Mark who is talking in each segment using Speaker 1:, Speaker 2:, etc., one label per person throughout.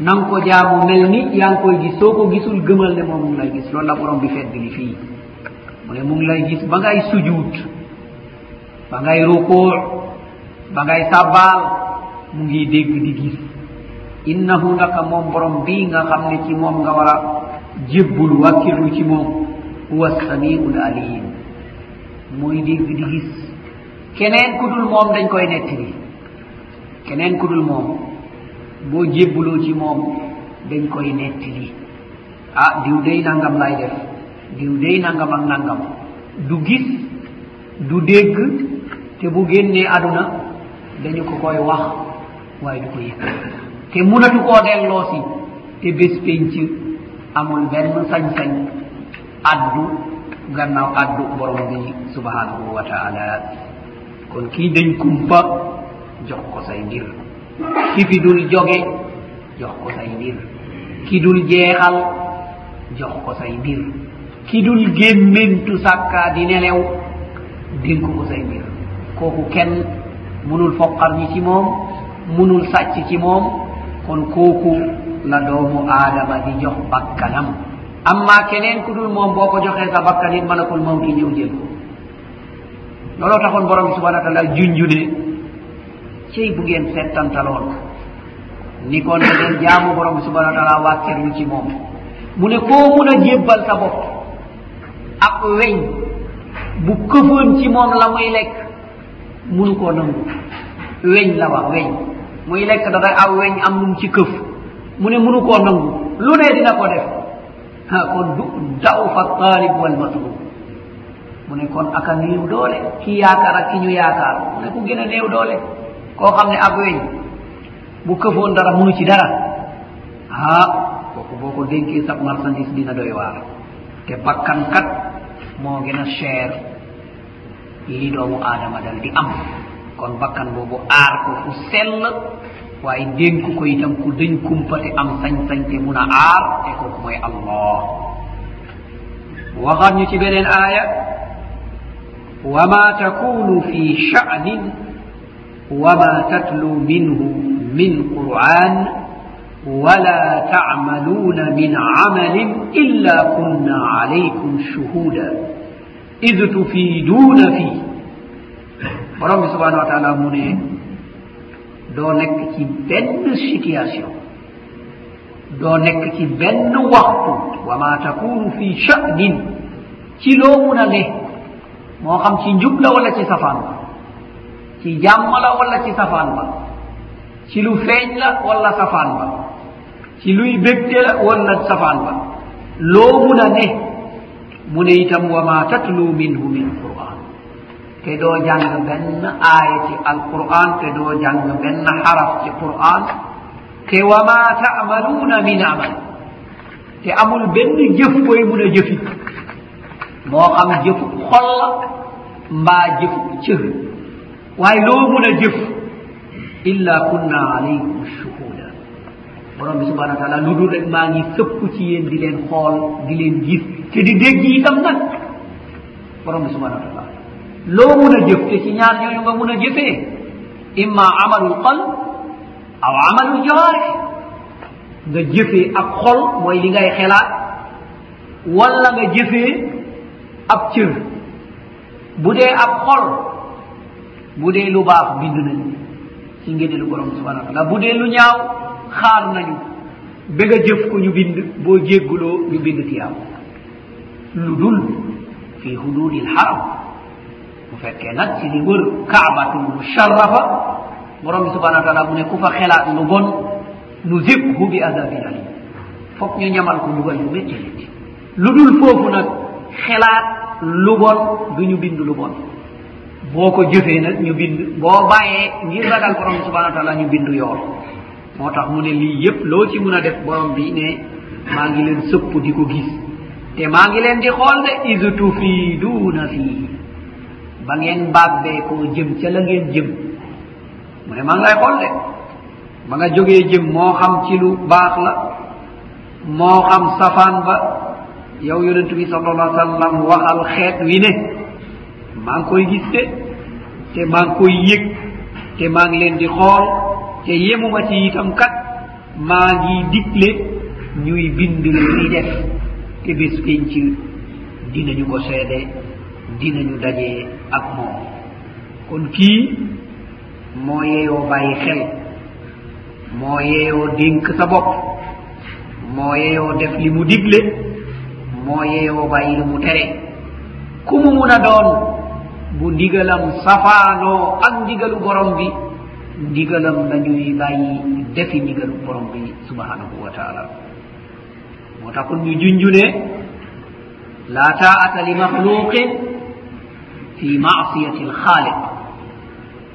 Speaker 1: nang ko jaamu mel ni yaa ngi koy gis. Soo ko gisul gëmal ne moom mu ngi lay gis. Loolu la borom bi fedd li fii. Mu ne mu ngi lay gis ba ngay sujuut ba ngay rukuu ba ngay sabbaal mu ngi dégg di gis. Innahu naka moom borom bii nga xam ne ci moom nga war a jébbul wàkkirlu ci moom huwa samiul alim. Mooy dégg di gis. Keneen ku dul moom dañ koy nettali. Keneen ku dul moom boo jébbuloo ci moom dañ koy nettali ah diw day nangam lay def. Diw day nangam ak nangam. Du gis du dégg te bu génnee aduna dañu ko koy wax waaye du ko yëg. Te munatu koo delloo si te bés penc amul benn sañ-sañ. Addu gannaaw addu borom bi subhanahu wa taala. Kon kii dañ kumpa jox ko say mbir ki dul joge jox ko say mbir. Ki dul jeexal jox ko say mbir. Ki dul gémmentu sàkkaa di nelew dénk ko say mbir. Kooku kenn munul foqar ñi ci moom munul sàcc ci moom. Kon kooku la doomu aadama di jox bakkanam. Amma keneen ku dul moom boo ko joxee sa bakkan it malakul mawti ñëw jël ko. Looloo taxoon borom bi subhana wa taala junju ne cey bu ngeen settantaloon ni kon eɗen jaamu borom bi subahana wa taala wakkerlu ci moom. Mu ne koo mun a jébbal sa bopp. Ak weñ bu këfoon ci moom la muy lekk munu koo nangu. Weñ la wax weñ. Muy lekk da aw weñ am num ci këf. Mu ne munu koo nangu. Lu ne dina ko def. Ha kon du daw fa taalib wal matlub. Mu ne kon aka néew doole ki yaakaar ak ki ñu yaakaar. Mu ne ku gën a néew doole. koo xam ne ab weñ bu këfoon dara munu ci dara ah kooku boo ko dénkee sa marchandise dina doy waar. Te bakkan kat moo gën a cher li doomu aadama dal di am. Kon bakkan boobu aar ko fu sell waaye dénk ko itam ku dañ kumpate am sañ-sañ te mun a aar te kooku mooy allah. Waxaat ñu ci beneen aaya. Wa ma takunu fi sha'nin وما تتلو منه من قرآن ولا تعملون من عمل إلا كنا عليكم شهودا إذ تفيدون فيه borom bi subhanahu wa taala mu ne doo nekk ci benn situation doo nekk ci benn waxtu wa ma takunu fi sha'nin ci loo mun a ne moo xam ci njub la wala ci safaan ba ci jàmm la wala ci safaan ba? Ci lu feeñ la wala safaan ba? Ci luy bégte la wala safaan ba? Loo mun a ne? Mu ne itam wa ma tatlu minhu min quran te doo jàng benn aaya ci alquran te doo jàng benn xaraf ci quran te wa ma taamaluuna min amal. Te amul benn jëf koy mun a jëfi. Moo xam jëfu xol la mbaa jëfu cër. waaye loo mun a jëf illa kunna alaykum shuhuda. Borom bi subhana wa taala lu dul rek maa ngi sëpp ci yéen di leen xool di leen gis te di dégg itam nag. Borom bi subhana wa taala. Loo mun a jëf te ci ñaar ñooñu nga mun a jëfee. Imma amalul qalb aw amalul jawaarih nga jëfee ak xol mooy li ngay xelaat wala nga jëfee ab cër. Bu dee ab xol bu dee lu baax bind nañu ci ngéneelu borom subhanahu wa taala bu dee lu ñaaw xaar nañu. Ba nga jëf ko ñu bind boo jégguloo ñu bind tiyaam lu dul fi hududil haram. Bu fekkee nag ci li wër kaabatul musharrafa borom bi subhanahu wa taala mu ne ku fa xelaat lu bon nu zibhu bi adabin alim foog ñu ñamal ko mbugal yu métti métti lu dul foofu nag xelaat lu bon du ñu bind lu bon. boo ko jëfee nag ñu bind boo bàyyee ngir ragal borom bi subhanau wa taala ñu bind yool moo tax mu ne lii yépp loo ci mun a def borom bi ne maa ngi leen sëpp di ko gis. Te maa ngi leen di xool de is tufiiduuna fii. Ba ngeen bàbbee koo jëm ca la ngeen jëm. Mu ne maa ngi lay xool de. Ba nga jógee jëm moo xam ci lu baax la moo xam safaan ba yow yonent bi sal allah sallam waxal xeet wi ne. maa ngi koy gis de te maa ngi koy yëg te maa ngi leen di xool te yemuma ci itam kat maa ngi digle ñuy bind lu ñuy def te bés penc dinañu ko seede dinañu dajee ak moom. Kon kii moo yeeyoo bàyyi xel moo yeeyoo dénk sa bopp moo yeeyoo def li mu digle moo yeeyoo bàyyi li mu tere. Ku mu mun a doon bu ndigalam safaanoo ak ndigalu borom bi. Ndigalam nañuy bàyyi defi ndigalu borom bi subhanahu wa taala. Moo tax kon ñu junjune la taata li maxluqin fi masiyati lxaaliq.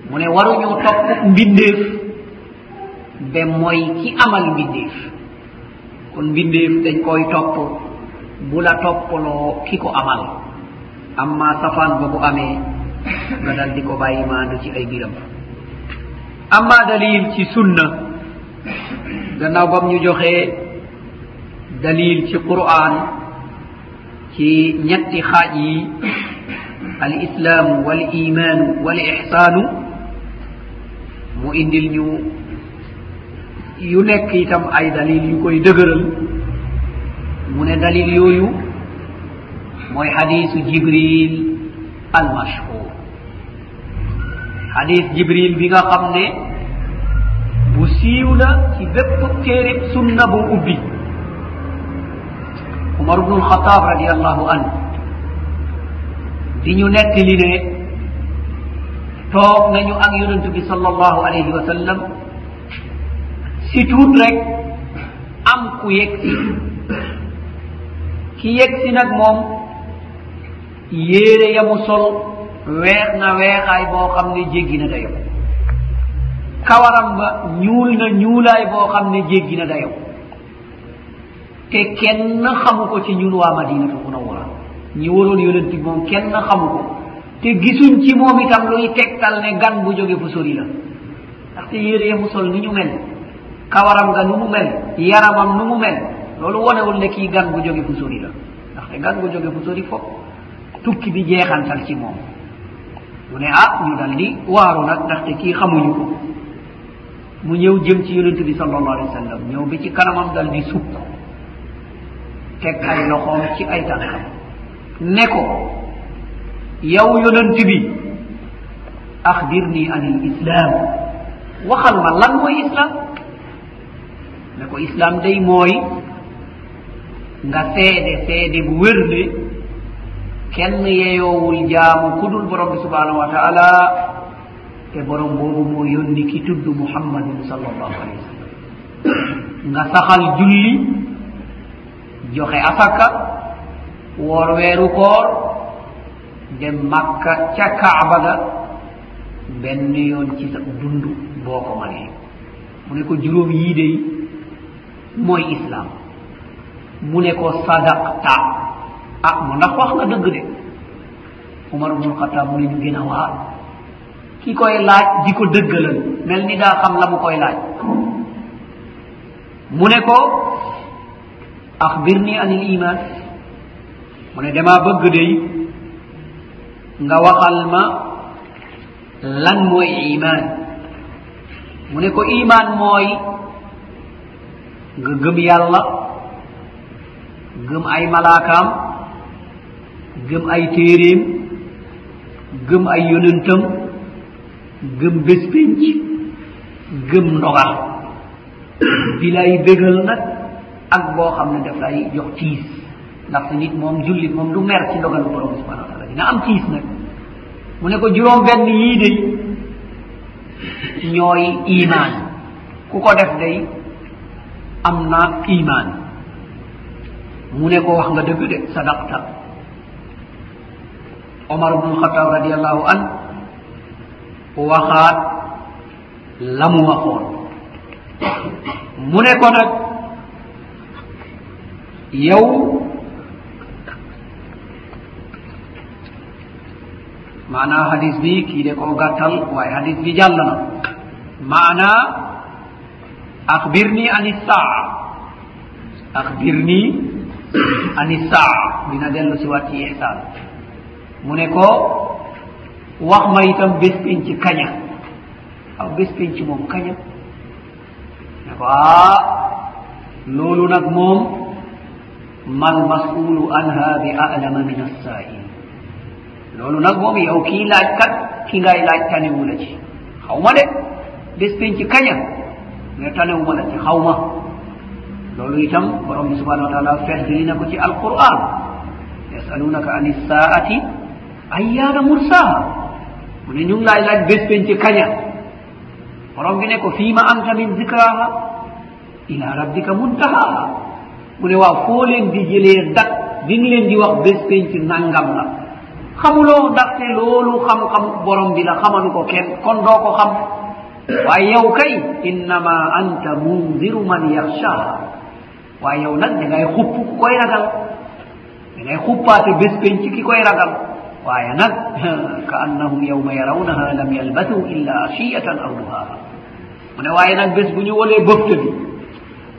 Speaker 1: Mu ne waruñu topp mbindeef be mooy ki amal mbindeef. Kon mbindeef dañ koy topp bu la toppaloo ki ko amal. amma safan bo bo amee nga daldi ko bàyyi maandu ci ay biram amma dalil ci sunna gannaaw bam ñu joxee dalil ci qur'an ci ñetti xaaj yi al islaamu wal imaanu wal ixsaanu mu indil ñu yu nekk itam ay dalil yu koy dëgëral. Mu ne dalil yooyu mooy hadisu jibril al mashhur hadis jibril bi nga xam ne bu siiw la ci bépp téerib sunna bu ubbi. Umar ubnu alxataab radiallahu anhu di ñu nekk li ne toog nañu ak yonent bi sal allahu alayhi wa sallam si tuut rek am ku yegsi ki yegsi nag moom yéere yamu sol weex na weexaay boo xam ne jéggi na dayo. Kawaram ba ñuul na ñuulaay boo xam ne jéggi na dayo. Te kenn xamu ko ci ñun waa madinatu munawara ñi waroon yonent bi moom kenn xamu ko. Te gisuñ ci moom itam luy tegtal ne gan bu jóge fu sori la. Ndaxte yére yamu sol ni ñu mel kawaram ga nu mu mel yaramam nu mu mel loolu wonewul ne kii gan bu jóge fu sori la. Ndaxte gan bu jóge fu sori fopp tukki bi jeexantal ci moom. Mu ne ah ñu dal di waaru nag ndaxte kii xamuñu ko. Mu ñëw jëm ci yonent bi sal allahu alih wa sallam ñëw bi ci kanamam dal di sukk teg ay loxoom ci ay tànkam ne ko yow yonent bi axbir ni an il islam waxal ma lan mooy islam ne ko islam day mooy nga seede seede bu wér ne kenn yeyowul jaamu kudul borom bi subhanahu wa taala te borom boobu moo yónni ki tudd muhammadin sallallahu alayhi wa sallam. Nga saxal julli joxe asaka woor weeru koor dem makka ca kaaba ga benn yoon ci sa dund boo ko manee. Mu ne ko juróom yii dey mooy islam mu ne ko sadaqta. ah mo ndax wax nga dëgg de. Umar ubnul xataab mu ne ñu gën a waar. Ki koy laaj di ko dëggalal mel ni daa xam la mu koy laaj. Mu ne ko axbirni an il iman mu ne damaa bëgg day nga waxal ma lan mooy iman mu ne ko iman mooy nga gëm yàlla gëm ay malaakaam gëm ay téeréem gëm ay yonentam gëm bés pénc gëm ndogal bi lay bégal nag ak boo xam ne daf lay jox tiis ndax sa nit moom jullit moom du mer ci ndogalu borom bi subhanahu wa taala dina am tiis nag. Mu ne ko juróom benn yii day ñooy iman ku ko def day am na iman mu ne ko wax nga dëgg de sadaqta. omar bnu khatab radiallahu an waxaat lamu waxoon. Mu ne ko nag yow maanaa hadis bi kii de koo gàttal waaye hadis bi jàll na. Maana axbirni an isaa axbirni an isaa dina dellu si waat ci ihsaan. mu ne ko wax ma itam bés pinc kaña. Aw bés pinc moom kaña. Ne ko aa loolu nag moom mal masulu anha bi alama min assail. Loolu nag moom yow kii laaj kat ki ngay laaj tanewu la ci. Xaw ma de bés pinc kaña. Mais tanewuma la ci xaw ma. Loolu itam borom bi subhanau wa taala ferdili na ko ci alquran. Yasalunaka an issaati ayyana mursa. Mune laaj ilaaj bespenci kaña borom bi ne ko fiima anta min dicraha ila rabbika muntahaha mu ne waaw foo leen di jëlee dak di ngi leen di wax bespenci nangam la xamuloo ndaxte loolu xam-xam borom bi la xamalu ko kenn kon doo ko xam waaye yow kay innama anta mundiru man yaxshaha waaye yow nag da ngay xupp ku koy ragal. Da ngay xuppaate bespenci ki koy ragal. waya nag ka annahum yawma yarawnaha lam yalbathu illa ashiyatan aw duhaha mu ne waaye nag bés bu ñu wolee bëfta bi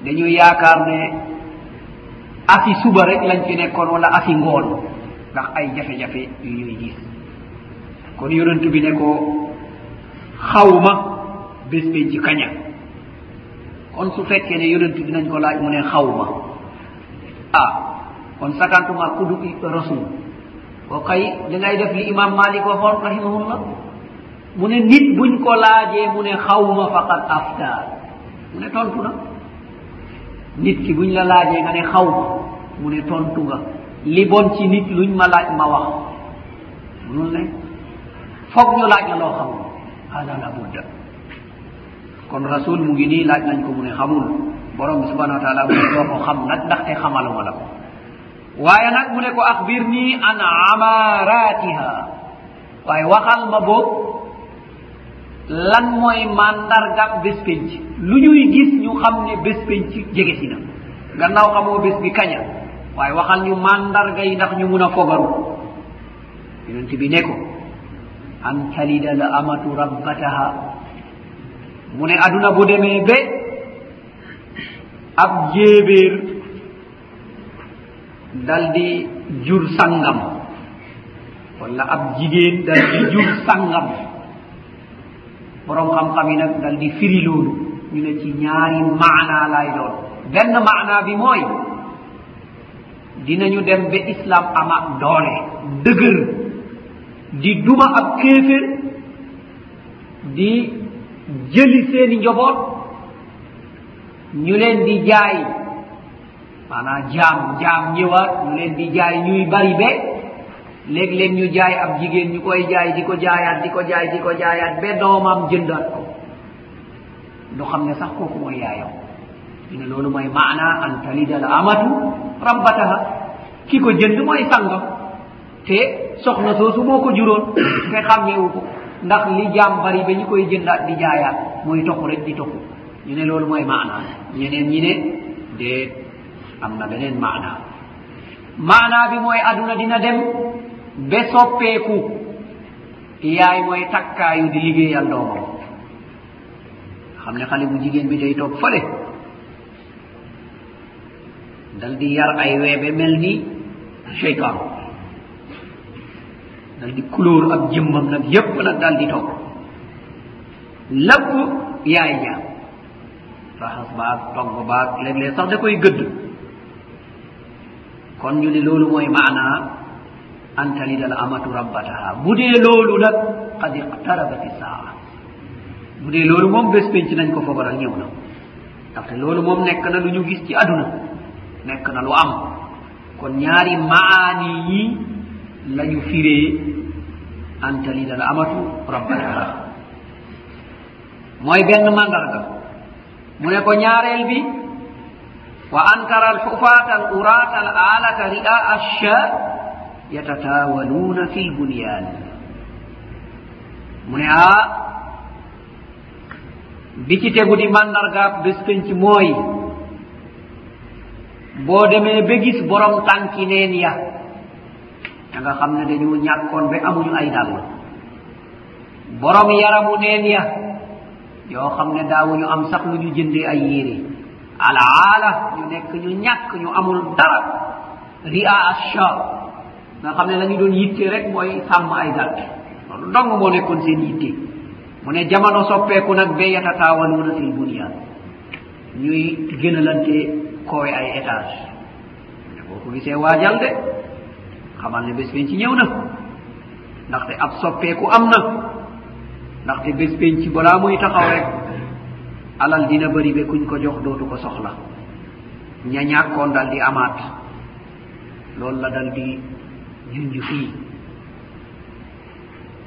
Speaker 1: dañuy yaakaar ne afi suba rek lañ fi nekkoon wala afi ngoon ndax ay jafe-jafe yu ñuy gis kon yonent bi ne ko xawma bés ben ci kaña kon su fekkee ne yonent bi nañ ko laaj mu ne xawma ah kon sakantuma kudu rasul ko kay li ngay def li imam malik waxoon rahimahullah mu ne nit buñ ko laajee mu ne xawma faqad afta mu ne tontu na. Nit ki buñ la laajee nga ne xawma mu ne tontu nga. Li bon ci nit luñ ma laaj ma wax. Munul ne. Foog ñu laaj la loo xamul. Hada la budda. Kon rasul mu ngi nii laaj nañ ko mu ne xamul. Borom bi subhanau wa taala mu ne doo ko xam nag ndaxte xamaluma la. ko waaye nag mu ne ko ahbir nii an amaratiha waaye waxal ma boog lan mooy mandargam bés penc. Lu ñuy gis ñu xam ne bés penc jege si na. Gannaaw xamoo bés bi kaña waaye waxal ñu mandarga yi ndax ñu mun a fogaru. Yonent bi ne ko an talida la amatu rabbataha mu ne aduna bu demee be ab jéebéer dal di jur sangam. Walla ab jigéen dal di jur sangam. Borom xam-xam yi nag dal di firi loolu. Ñu ne ci ñaari maanaa lay doon. Benn maanaa bi mooy dinañu dem ba islam ama doole dëgër di duma ab kéefér di jëli seeni njoboot ñu leen di jaay maanaam jaam jaam ñëwaat ñu leen di jaay ñuy bari be. Léeg-léeg ñu jaay ab jigéen ñu koy jaay di ko jaayaat di ko jaay di ko jaayaat ba doomam jëndaat ko. Du xam ne sax kooku mooy yaayam. Ñu ne loolu mooy maana an talida al amatu rabbataha. Ki ko jënd mooy sangam. Te soxna soosu moo ko juróon. Te xàmmeewu ko. Ndax li jaam bari ba ñu koy jëndaat di jaayaat mooy toxu rek di toxu ñu ne loolu mooy maana. Ñeneen ñi ne déet. am na beneen maana. Maana bi mooy aduna dina dem be soppeeku. Yaay mooy takkaayu di liggéeyal doomam. Xam ne xale bu jigéen bi day toog fële. Dal di yar ay weebe mel ni cheytan dal di couleur ak jëmmam nag yépp nag dal di toog. Lépp yaay ja raxas baag togg baag léeg-léeg sax da koy gëdd. kon ñu ne loolu mooy maana an talidal amatu rabbataha. Bu dee loolu nag qad iqtarabati saa. Bu dee loolu moom bés penc nañ ko fogoral ñëw na. Ndaxte loolu moom nekk na lu ñu gis ci aduna nekk na lu am. Kon ñaari maani yi la ñu firee an talidal amatu rabbataha. Mooy benn mandarga mu ne ko ñaareel bi wa ankara tara alhufata al urata al alata ri'a asha yatatawaluna fi lbunyan mune a bicitegudi mandarga bespenci mooy boo demee ba gis borom tànki neen ya da nga xam ne dañu ñàkkoon ba amuñu ay dàll. Borom yaramu neen ya yoo xam ne daawuñu am sax lu ñu jëndee ay yére. alaala ñu nekk ñu ñàkk ñu amul dara. Ria ashar nga xam ne la ñu doon yitte rek mooy sàmm ay dal. Loolu dong moo nekkoon seen yitte. Mu ne jamono soppeeku nag ba yatataawaluuna fil bunyan. Ñuy gënalante koowe ay étage. Boo ko gisee waajal de xamal ne bés penc ñëw na. Ndaxte ab soppeeku am na. Ndaxte bés penc balaa muy taxaw rek alal dina bëri be kuñ ko jox dootu ko soxla. Ña ñàkkoon dal di amaat. Loolu la dal di junj fii.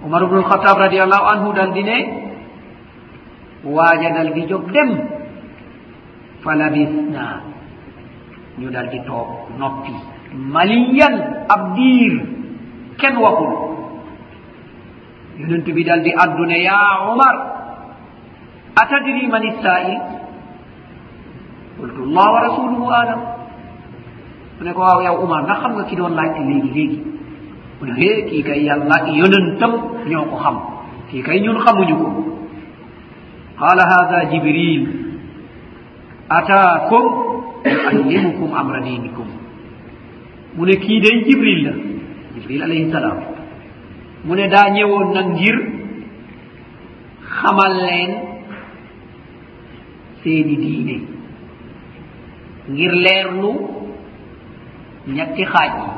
Speaker 1: Umar ubnu alxatab radiallahu anhu dal di ne waaja dal di jóg dem. Fa labisna ñu dal di toog noppi. Maliyan ab diir. Kenn waxul. Yonent bi dal di addune yaa umar. atadri man issail qultu llah wa rasuluhu alam one ko waaw yaw umar ndax xam nga ki doon laajte léegi léegi mu ne hee kii kay yàlla yonentam ñoo ko xam kii kay ñun xamuñu ko qala hada jibril ataakum yuallimukum amra dinikum mu ne kii day jibril la jibril alayhi salaam mu ne daa ñëwoon nag ngir xamal leen seeni diine. Ngir leerlu ñetti xaaj yi.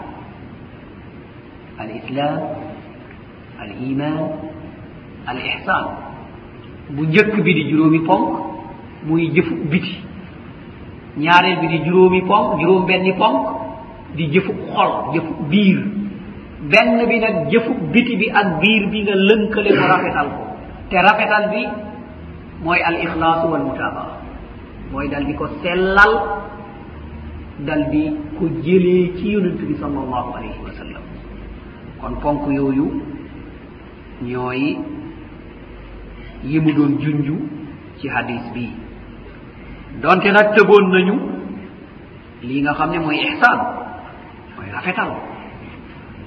Speaker 1: Al islam al iman al ihsan bu njëkk bi di juróomi ponk muy jëfu biti. Ñaareel bi di juróomi ponk juróom benni ponk di jëfu xol jëfu biir. Benn bi nag jëfu biti bi ak biir bi nga lënkale ko rafetal ko. Te rafetal bi mooy al ixlaasu wal mutabaa mooy dal di ko sellal dal di ko jëlee ci yonent bi sal allahu alayhi wa sallam. Kon ponk yooyu ñooy yi mu doon junju ci hadis bii donte nag tëboon nañu lii nga xam ne mooy ixsaan mooy rafetal.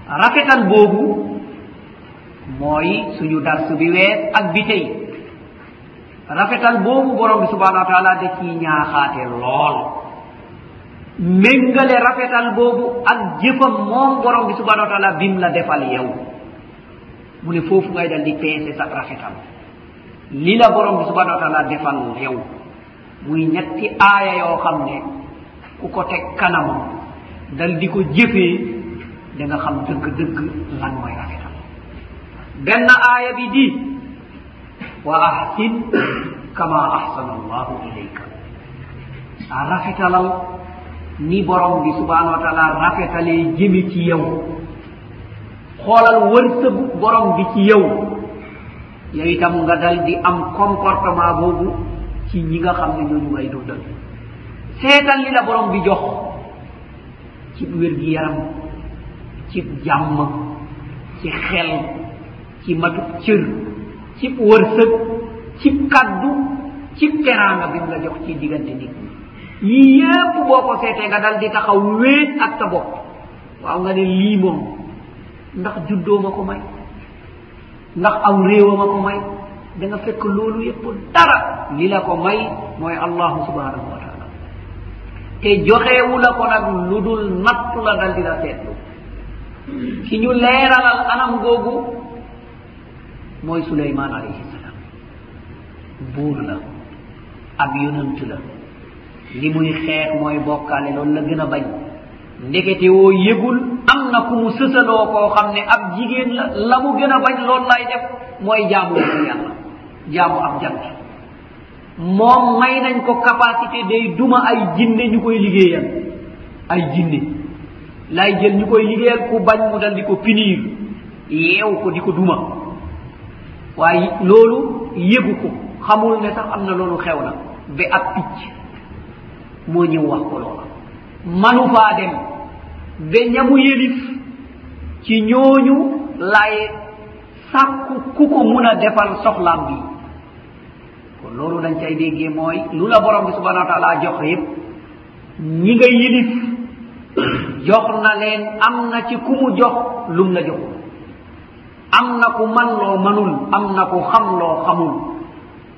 Speaker 1: Rafetal boobu mooy suñu dars bi wees ak bi tey. rafetal boobu borom bi subhanahu wa taala da ciy ñaaxaate lool. Méngale rafetal boobu ak jëfam moom borom bi subhanahu wa taala bim la defal yow. Mu ne foofu ngay dal di peese sa rafetal. Li la borom bi subhanahu wa taala defal yow. Muy ñetti aaya yoo xam ne ku ko teg kanamam dal di ko jëfee da nga xam dëgg-dëgg lan mooy rafetal. Benn aaya bi di wa ahsin kama ahsana allahu ilayka a rafitalal ni borom bi subhanau wa taala rafetalee jëmi ci yow xoolal wërsëg borom bi ci yow yow itam nga dal di am comportement boobu ci ñi nga xam ne ñooñu ngay dundal seetal li la borom bi jox ci wér gi yaram ci jàmm ci xel ci matu cër cib wërsëg cib kaddu cib teraanga bi mu la jox ci diggante nit ñi. Yii yépp boo ko seetee nga dal di taxaw wéet ak sa bopp. Waaw nga ne lii moom ndax juddooma ko may ndax aw réewama ko may da nga fekk loolu yëpp dara. Li la ko may mooy allahu subhanahu wa taala te joxeewu la ko nag lu dul natt la dal di la seetlu. Ki ñu leeralal anam googu mooy suleyman alayhi salaam buur la ab yonant la. Li muy xeex mooy bokkaale loolu la gën a bañ. Ndekete woo yëgul am na ku mu sësaloo koo xam ne ab jigéen la la mu gën a bañ loolu lay def mooy jaamu ko yàlla. Jaamu ab jant. Moom may nañ ko capacité day duma ay jinne ñu koy liggéeyal. Ay jinne. Lay jël ñu koy liggéeyal ku bañ mu dal di ko punir. Yeew ko di ko duma. waaye loolu yëgu ko. Xamul ne sax am na loolu xew na. Ba ab picc moo ñëw wax ko loola. Manu faa dem. Ba ñamu yëlif ci ñooñu lay sàkku ku ko mun a defal soxlaam bi. Kon loolu dañ cay déggee mooy lu la borom bi subhanau wa taala jox yépp ñi nga yilif jox na leen am na ci ku mu jox lum la joxul. am na ku man loo manul am na ku xam loo xamul.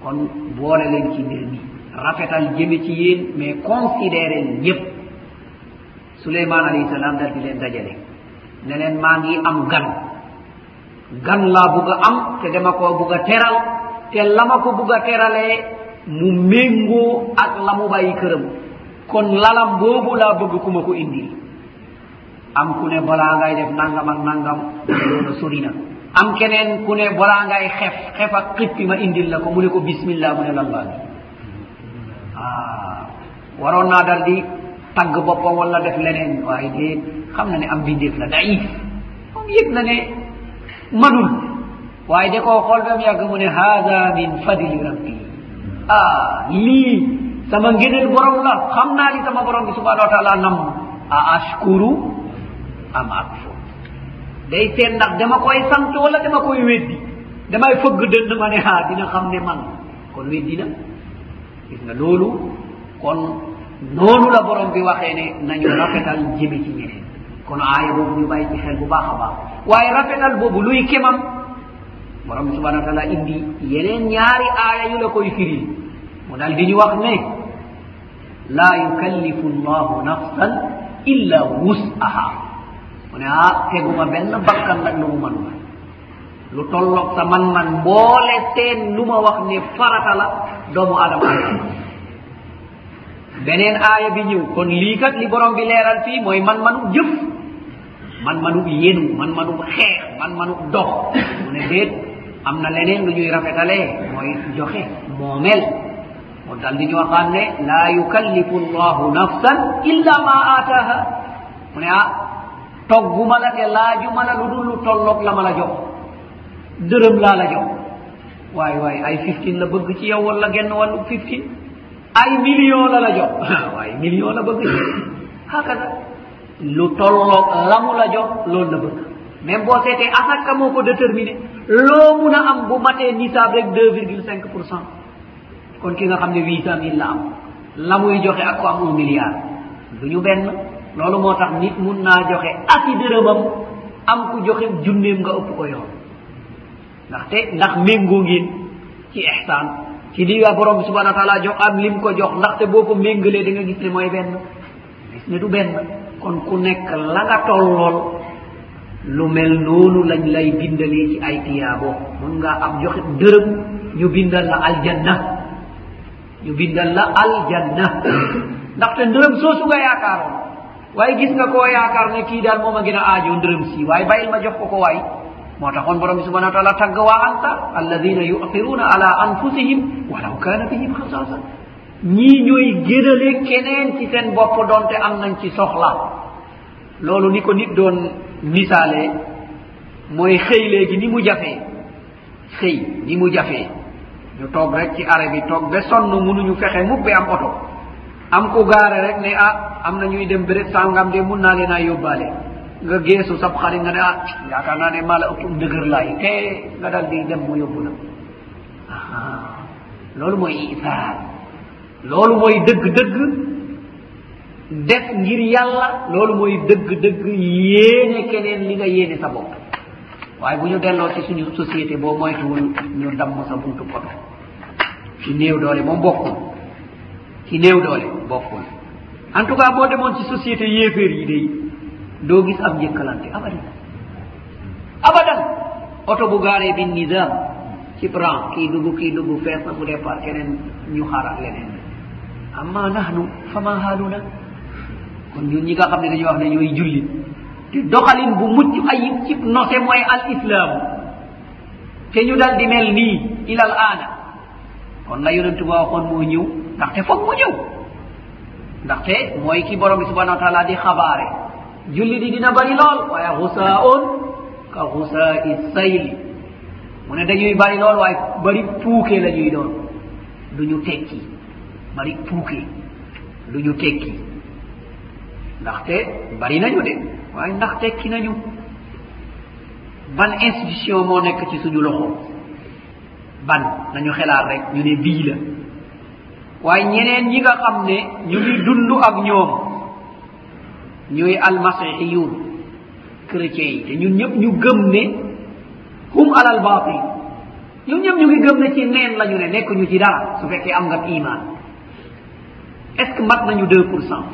Speaker 1: Kon boole leen ci mbir mi rafetal jëme ci yéen mais considéré ñëpp suleyman alayhi salaam dal di leen dajale. Ne leen maa ngi am gan. Gan laa bugg a am te dama koo bugg a teral te la ma ko bugg a teralee mu méngoo ak la mu bàyyi këram. Kon lalam boobu laa bëgg ku ma ko indil. Am ku ne balaa ngay def nangam ak nangam loolu sori na. am keneen ku ne boraangaay xef xef ak xippi ma indil la ko mu ne ko bismillah mu ne langaami ah waroon naa dal di tagg boppam wala def leneen waaye de xam na ne am bindeef la daif moom yëg na ne manul. Waaye de koo xool bam yàgg mu ne hada min fadli rabbi. Ah lii sama ngëneel borom la xam naa li sama borom bi subhanau wa taala nam. A ashkuru am akfur. day seet ndax dama koy sant wala dama koy weddi. Damay fëgg dënd ma ne haa dina xam ne man. Kon weddi na. Gis nga loolu kon noonu la borom bi waxee ne nañu rafetal jëme ci ñeneen. Kon aaya boobu ñu bàyyi ci xel bu baax a baax. Waaye rafetal boobu luy kemam borom bi subhana wa taala indi yeneen ñaari aaya yu la koy firi. Mu dal di ñu wax ne laa yukallifu llahu nafsan illa wus'aha mu ne ah teguma benn bakkan nag lu mu manuma lu tolloog sa man-man mboole teen lu ma wax ne farata la doomu adama ala beneen aaya bi ñëw kon lii kat li borom bi leeral fii mooy man-manu jëf man-manu yenu man-manu xeex man-manu dox. Mu ne déet am na leneen lu ñuy rafetalee mooy joxe moomel mu dal di ñu waxaan ne laa yukallifu llahu nafsan illa ma aataha mu ne ah togguma toggumala te laajumala lu dul lu tolloog la ma la jox. Dërëm laa la jox. Waaye waaye ay fifteen la bëgg ci yow wala genn wàllu fifteen? Ay million la la jox. Waaye million la bëgg. Ci hakada lu tolloog la mu la jox loolu la bëgg. Même boo seetee asaka moo ko déterminé loo mun a am bu matee nisaab rek deux virgule cinq pour cent. Kon ki nga xam ne huit cent mille la am. La muy joxe ak ko am un milliard. Du ñu benn. loolu moo tax nit mun naa joxe aki dërëmam am ku joxe junneem nga ëpp ko yoon. Ndaxte ndax méngoo ngeen ci ihsan ci li nga borom bi subhana wa taala jox am lim ko jox ndaxte boo ko méngalee da nga gis ne mooy benn. Gis ne du benn. Kon ku nekk la nga tollool lu mel noonu lañ lay bindalee ci ay tiyaabo. Mun ngaa am joxe dërëm ñu bindal la aljanna. Ñu bindal la aljanna. Ndaxte ndërëm soosu nga yaakaaroon waaye gis nga koo yaakaar ne kii daal moom a gën a aajoo ndërëm si waaye bàyyil ma jox ko ko waay. Moo taxoon borom bi subhana wa taala tagg waa anta alladina yuqiruuna ala anfusihim walaw kaana bihim xasaasa. Ñii ñooy gënale keneen ci seen bopp donte am nañ ci soxla. Loolu ni ko nit doon misaalee mooy xëy léegi ni mu jafee xëy ni mu jafee ñu toog rek ci arab bi toog ba sonn munuñu fexe mukk bi am oto. am ku gaare rek ne ah am na ñuy dem béréb sàngam de mun naa leen a yóbbaale. Nga geesu sab xarit nga ne ah yaakaar naa ne maa la ëpp ndëgër laay. Te nga dal di dem mu yóbbu la. Ah, loolu mooy isaar loolu mooy dëgg-dëgg. Def ngir yàlla loolu mooy dëgg-dëgg yéene keneen li nga yéene sa bopp. Waaye bu ñu delloo ci suñu société boo moytuwul ñu damm sa buntu poto. Ci néew doole moom bokkul. ci lewɗole bokkul. En tout cas boo demoon ci société yéeféer yi day doo gis ab njëkkalante abadan. Abadan. Oto bu gaaree bi nizam ci pran kii dugg kii dugg fees na bu départ keneen ñu xaaraat leneen. Amma nahnu fama haaluna? Kon ñun ñi nga xam ne dañuy wax ne ñooy jullit te doxalin bu mucc ayib ci nose mooy al islamu te ñu dal di mel nii ilal aana. Kon la yonentu ba waxoon moo ñëw ndaxte foog mu ñëw. Ndaxte mooy ki borom bi subhanau wa taala di xabaare. Julli di dina bari lool waaye xusaa ka xusaa sayli mu ne dañuy bari lool waaye bari puuke la ñuy doon. Du ñu tekki. Bari puuke. Du ñu tekki. Ndaxte bari nañu de waaye ndax tekki nañu? Ban institution moo nekk ci suñu loxo? Ban? Nañu xelaat rek ñu ne bii la. waaye ñeneen ñi nga xam ne ñu ngi dund ak ñoom ñooy almasihiyun chrétien yi. Te ñun ñëpp ñu gëm ne hum alal batil ñun ñëpp ñu ngi gëm ne ci neen la ñu ne nekk ñu ci dara su fekkee am nga iman est ce que mat nañu deux pour cent?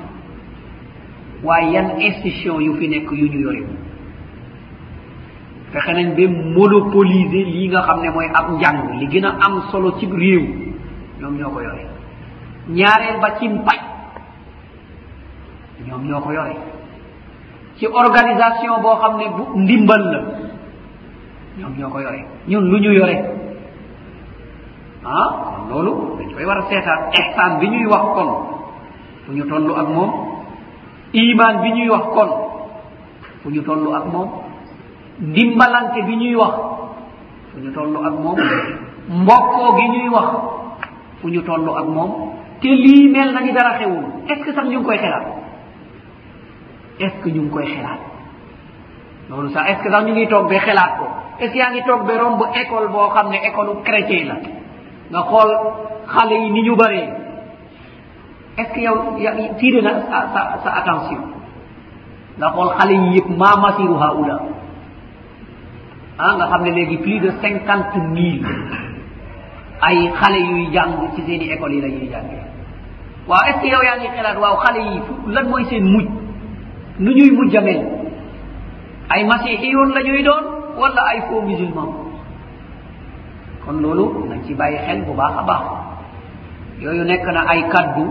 Speaker 1: Waaye yan institution yu fi nekk yu ñu yore? Fexe nañ ba monopoliser lii nga xam ne mooy ab njàng. Li gën a am solo ci réew ñoom ñoo ko yore. ñaareel ba ci mbaj ñoom ñoo ko yore. ci organisation boo xam ne bu ndimbal la. ñoom ñoo ko yore. ñun lu ñu yore. ah kon loolu dañ koy war a seetaat ihsan bi ñuy wax kon. fu ñu toll ak moom. Iman bi ñuy wax kon. fu ñu toll ak moom. ndimbalante bi ñuy wax. fu ñu toll ak moom. mbokkoo gi ñuy wax. fu ñu toll ak moom. te lii mel na ni dara xewul. Est ce que sax ñu ngi koy xelaat? Est ce que ñu ngi koy xelaat? Loolu sax est ce que sax ñu ngi toog ba xelaat ko? Est ce que yaa ngi toog ba romb école boo xam ne école chrétien la? Nga xool xale yi ni ñu bëree est ce que yow tiide na sa sa sa attention? Nga xool xale yi yëpp ma masiru haula ah nga xam ne léegi plus de cinquante mille ay xale yuy jàng ci seen i école yi la ñuy jàngee. waaw est ce que yow yaa ngi xelaat waaw xale yi fu lan mooy seen mujj? Nu ñuy mujj amee ay masihiyun la ñuy doon wala ay faux musulman kon loolu nañ ci bàyyi xel bu baax a baax. Yooyu nekk na ay kaddu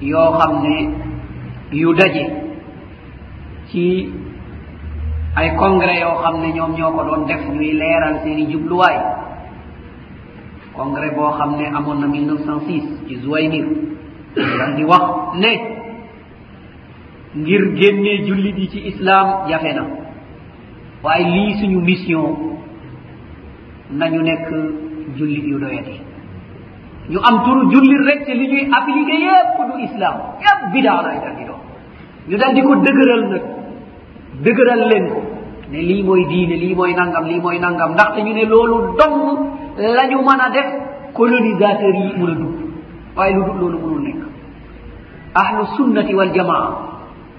Speaker 1: yoo xam ne yu daje ci ay congrès yoo xam ne ñoom ñoo ko doon def ñuy leeral seen i jubluwaay. congrès boo xam ne amoon na 1906 ci Zouaynir dal di wax ne ngir génnee jullit yi ci islam jafe na. Waaye lii suñu mission nañu nekk jullit yu doyati. Ñu am turu jullit rek ci li ñuy appliqué yépp du islam yépp bidaa lay dal di doon. Ñu dal di ko dëgëral nag dëgëral leen ko ne lii mooy diine lii mooy nangam lii mooy nangam ndaxte ñu ne loolu dong la ñu mën a def colonisateur yi mun a dugg waaye lu dul loolu mënul nekk. Ahlu sunnati waljamaa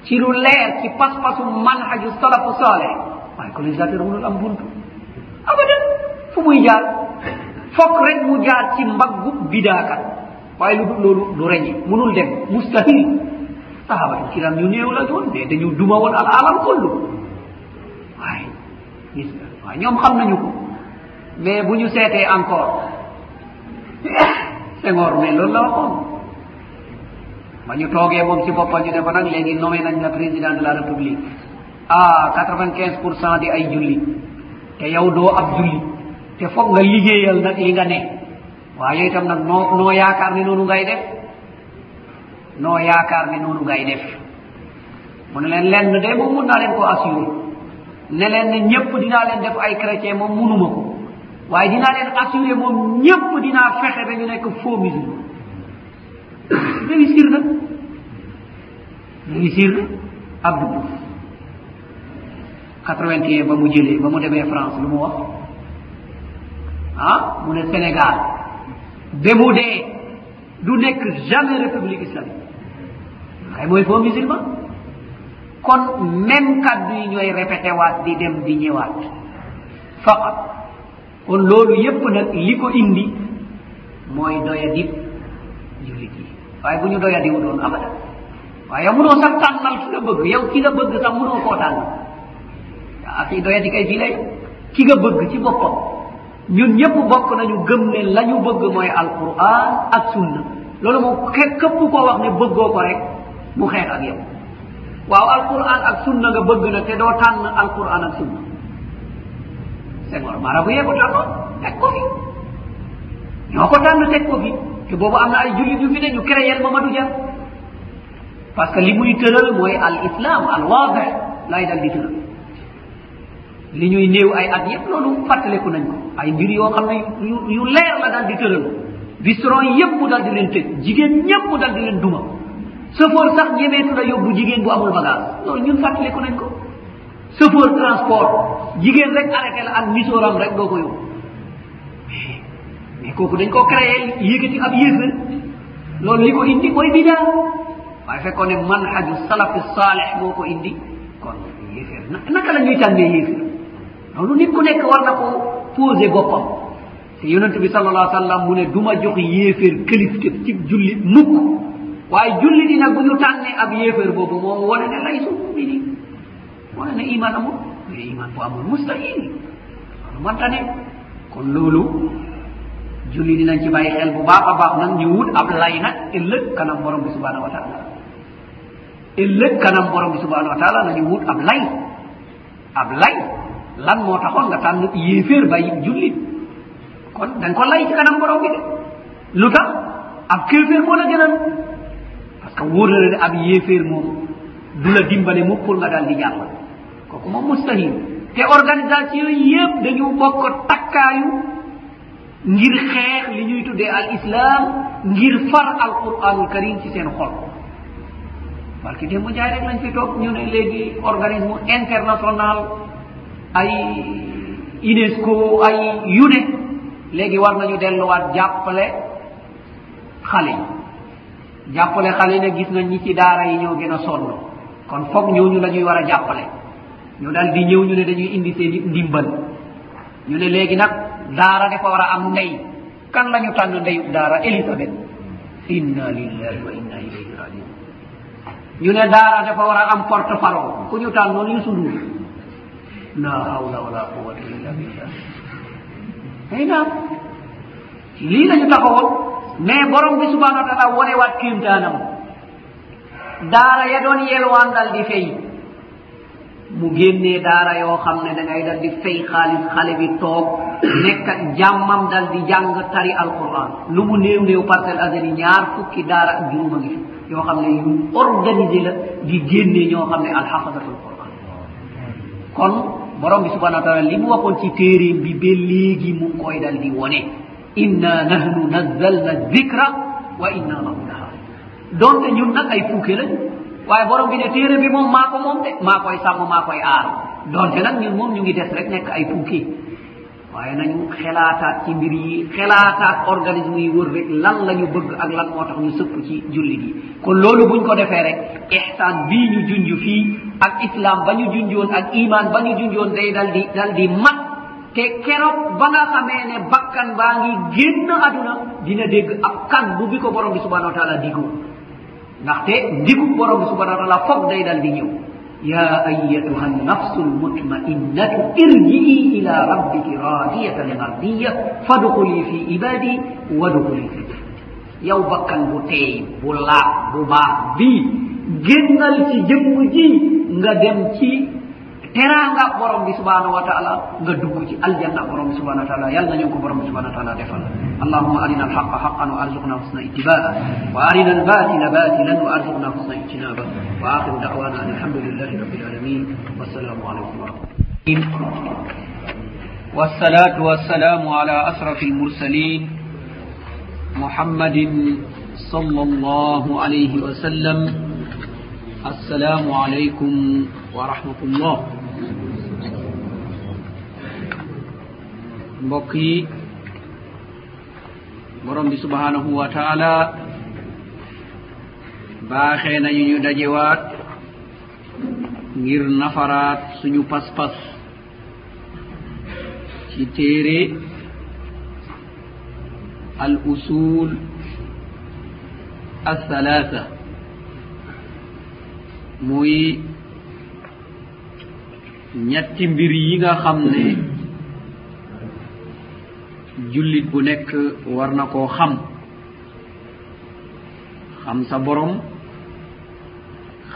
Speaker 1: ci lu leer ci pas-pasu manhaju salafu saale waaye colonisateur mënul am buntu. Abadan fu muy jaar? Fokk rek mu jaar ci mbaggu bidaakat waaye lu dul loolu du reñe. Mënul dem. Mustahil. Sahaba en kiram ñu néew la doon de dañu duma woon al alam kollu waaye gis nga waaye ñoom xam nañu ko. mais bu ñu seetee encore Senghor mais loolu la waxoon. Ba ñu toogee moom ci boppam ñu ne ko nag léegi nommé nañ la président de la république. Ah quatre vingt quinze pour cent di ay julli. Te yow doo ab julli. Te foog nga liggéeyal nag li nga ne. Waaye itam nag noo noo yaakaar ne noonu ngay def? Noo yaakaar ne noonu ngay def? Mu ne leen lenn de moom mun naa leen ko assuré ne leen ne ñépp dinaa leen def ay chrétien moom munuma ko. waaye dinaa leen assuré moom ñépp dinaa fexe ba ñu nekk faux musulman. Réussir na réussir na abdou diouf. quatre vingt et un ba mu jëlee ba mu demee france lu mu wax? Ah mu ne sénégal ba mu dee du nekk jamais république islamique. Kay mooy faux musulman. Kon même kaddu yi ñooy répété waat di dem di ñëwaat. Faqat kon loolu yépp nag li ko indi mooy doya dib jullit yi. waaye bu ñu doya doyadiwu doon abada waaye munoo sax tànnal ki nga bëgg. yow ki nga bëgg sax munoo koo tànn. ak i doyadi kay fii lay. ki nga bëgg ci boppam. ñun ñëpp bokk nañu gëm ne la ñu bëgg mooy alquran ak sunna. loolu moom képp koo wax ne bëggoo ko rek mu xeex ak yow. waaw alquran ak sunna nga bëgg na te doo tànn alquran ak sunna. senghor marabuyeeko tan on tekkofi. Ñooko tan no tekkofi. Te boobu am na ay julli du fi ne ñu créel mamadou dia. Parce que li muy tëral mooy al islam al waade lay dal di tëral. Li ñuy néew ay at yépp loolu fàttaleku nañ ko. Ay mbir yoo xam ne yu yu leer la dal di tëral. Bistron yépp dal di leen tëj. Jigéen ñépp dal di leen duma. Safoor sax ñemeetu la yóbbu jigéen bu amul bagage. Loolu ñun fàttaleku nañ ko. chauffeur transport jigéen rek arrêté la ak misooram rek doo ko yóbbu. Mais kooku dañ koo créé yëkkati ab yéefar loolu li ko indi mooy bidaa waaye fekkoon ne manhaju salafi saalih moo ko indi. Kon yéefar na naka la ñuy tànnee yéefar loolu nit ku nekk war na ko posé boppam. Te yonente bi sal allah sallam mu ne du ma jox yéefar këlifte ci julli mukk. Waaye julli di nag bu ñu tànnee ab yéefar boobu moom wane ne lay su muminin wona iman amo? Yo iman fo amol mustahil. Ono montane kon loolu julli dinañ ci bàyyi xel bu baax a baax nan ñu wut ab lay nag ëllëg kanam borom bi subhanahu wa taala. Ëllëg kanam borom bi subhanahu wa taala nañu wut ab lay. Ab lay. Lan moo taxoon nga tànn yéeféer bàyyi jullit kon dañ ko lay ci kanam borom bi de. Lu tax? Ab kéeféer moo la gënal. Parce que wóor na la ne ab yéeféer moom du la dimbale mukk pour nga daal di jàll koko moom mustahil. Te organisation yëpp dañu bokk takkaayu ngir xeex li ñuy tuddee al islam ngir far al quranul karim ci seen xol. Barki démb njaay rek lañ fi toog ñu ne léegi organisme international ay unesco ay yu ne léegi war nañu delluwaat jàppale xale yi. Jàppale xale yi ne gis nañ ñi ci daara yi ñoo gën a sonn. Kon foog ñooñu la ñuy war a jàppale. ñu daal di ñëw ñu ne dañuy indi seen i ndimbal. Ñu ne léegi nag daara dafa war a am ndey. Kan la ñu tànn ndeyu daara? Élisabeth inna lillahi wa inna ilayhi rajiun. Ñu ne daara dafa war a am porte parole ku ñu tànnoon yu sunduur la hawla wala quwata illa billah. Ay naam lii lañu taxawoon. Mais borom bi subhanau wa taala wonewaat kéemtaanam daara ya doon yelwaan dal di fay mu génnee daara yoo xam ne da ngay dal di fay xaalis xale bi toog nekk ak jàmmam dal di jàng tari alquran lu mu néew néew parcelle asani ñaar fukki daara ak juróom a ngi yoo xam ne yu organisé la di génnee ñoo xam ne alxafadatul quran. Kon borom bi subhanau wa taala li mu waxoon ci téeréem bi ba léegi mu ngi koy dal di wone. Inna nahnu nazzalna dicra wa inna lahu laha donte ñun nag ay fuuke lañu waaye borom bi ne téere bi moom maa ko moom de maa koy sàmm maa koy aar. Donte nag ñun moom ñu ngi des rek nekk ay puukii waaye nañu xelaataat ci mbir yi xelaataat organisme yi wër rek lan la ñu bëgg ak lan moo tax ñu sëpp ci jullit yi. Kon loolu buñ ko defee rek ihsaan bii ñu junj fii ak islam ba ñu junjoon ak iman ba ñu junjoon day dal di dal di mat. Te keroog ba nga xamee ne bakkan baa ngi génn aduna dina dégg ab kan bu bi ko borom bi subhanau wa taala digoo. ndaxte ndigu borom bi subhanahu wa taala foog day dal di ñëw. Ya ayatuha nafsu lmutmainnatu irjii ila rabbiki radiyatan mardiya fadxuli fi ibadi wadxuli fi yow bakkan bu teey bu laa bu baax bii génnal ci jëmm ji nga dem ci teranga borom bi subhanahu wa taala nga dugg ci aljanna borom bi subhanahu wa taala. Yal nañu ko borom bi subhanahu wa taala defal. Allahuma arina alhaqa haqan wa arzuqna husna ittibaa wa arina albatila batilan wa arzuqna husna ijtinaba wa akhiru dawana an alhamdulillahi rabbil alamin wassalamu alaykum wa rahmatullah والصلاة والسلام على أشرف المرسلين محمد صلى الله عليه وسلم السلام عليكم ورحمة الله mbokk yi borom bi subhanahu wa taala baaxee nañu ñu dajewaat ngir nafaraat suñu pas-pas ci téere al usul alhalata muy ñetti mbir yi nga xam ne jullit bu nekk war na koo xam. Xam sa borom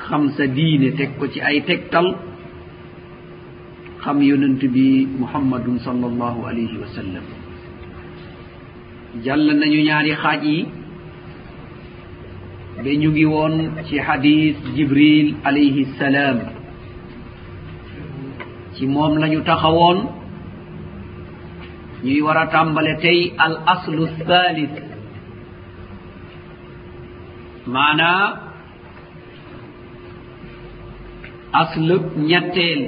Speaker 1: xam sa diine teg ko ci ay tegtal. Xam yonent bi muhammadun sal allahu alayhi wa sallam. Jàll nañu ñaari xaaj yi. Ba ñu ngi woon ci xadis jibril alayhi salaam. ci moom la ñu taxawoon. Ñuy war a tàmbale tey al aslu thalith. Maanaa aslu ñetteel.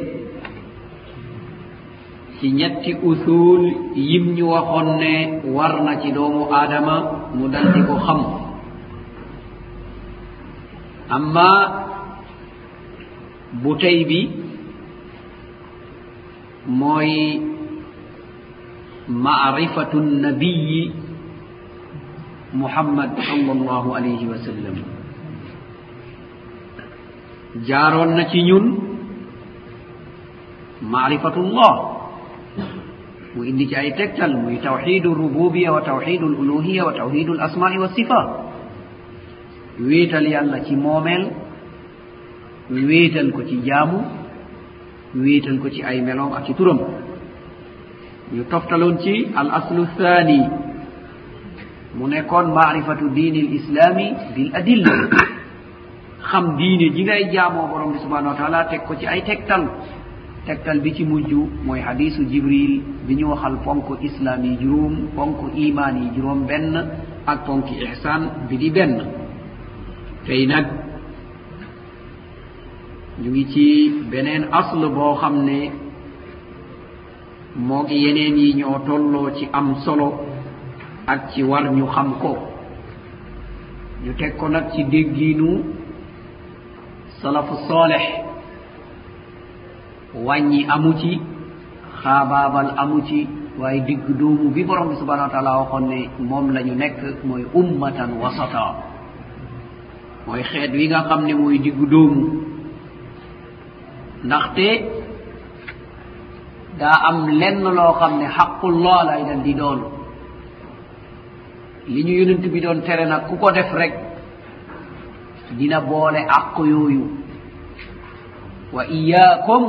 Speaker 1: Ci ñetti usul yim ñu waxoon ne war na ci doomu aadama mu dal di ko xam. Amma bu tey bi mooy maarifatu nnabiyi muhammad sallllahu alayhi wa sallam. Jaaroon na ci ñun maarifatullah mu indi ci ay tegtal muy tawxidu rububiya wa tawxidu l wa tawxidu l wa sifat wéetal yàlla ci moomeel wéetal ko ci jaamu wiiten ko ci ay meloom ak ci turam. Ñu toftaloon ci al aslu thani mu nekkoon maarifatu diini l islami bil adilla. Xam diine ji ngay jaamoo borom bi subhanau wa taala teg ko ci ay tegtal. Tegtal bi ci mujj mooy hadisu jibril bi ñu waxal ponk islam yi juróom ponk iman yi juróom benn ak ponk ihsan bi di benn. Tey nag ñu ngi ci beneen asle boo xam ne moo ngi yeneen yi ñoo tolloo ci am solo ak ci war ñu xam ko. Ñu teg ko nag ci déggiinu salafu solex wàññi amu ci xaabaabal amu ci waaye digg doomu bi borom bi subhanau wa taala waxoon ne moom la ñu nekk mooy ummatan wasata. Mooy xeet wi nga xam ne mooy digg doomu ndaxte daa am lenn loo xam ne xaqullah lay dal di doon. Li ñu yonent bi doon tere nag ku ko def rek dina boole àq yooyu. Wa iyaakum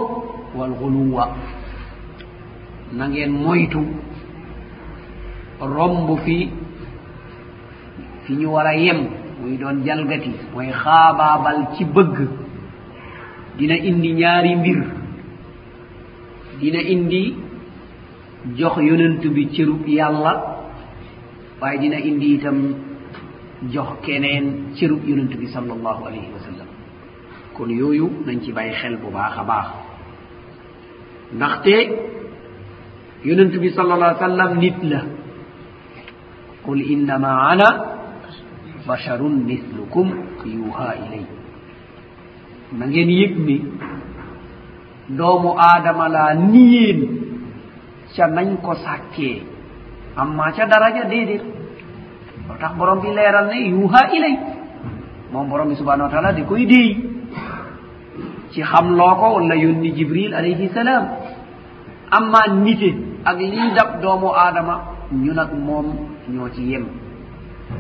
Speaker 1: walxuluwa na ngeen moytu romb fi fi ñu war a yem muy doon jalgati mooy xaabaabal ci bëgg. dina indi ñaari mbir. Dina indi jox yonent bi cërub yàlla waaye dina indi itam jox keneen cërub yonent bi sal allahu alayhi wa sallam. Kon yooyu nañ ci bàyyi xel bu baax a baax. Ndaxte yonent bi sal allah sallam nit la. Qul innama ana basharun mislukum yuha ilay na ngeen yëg ni doomu aadama laa niyeen ca nañ ko sàkkee. Amma ca daraja déedéet. Loo tax borom bi leeral ne yuha ilay. Moom borom bi subhanau wa taala di koy déey. Ci xamloo ko walla yónni jibril alayhi salaam. Amma nite ak lii dab doomu aadama ñu nag moom ñoo ci yem.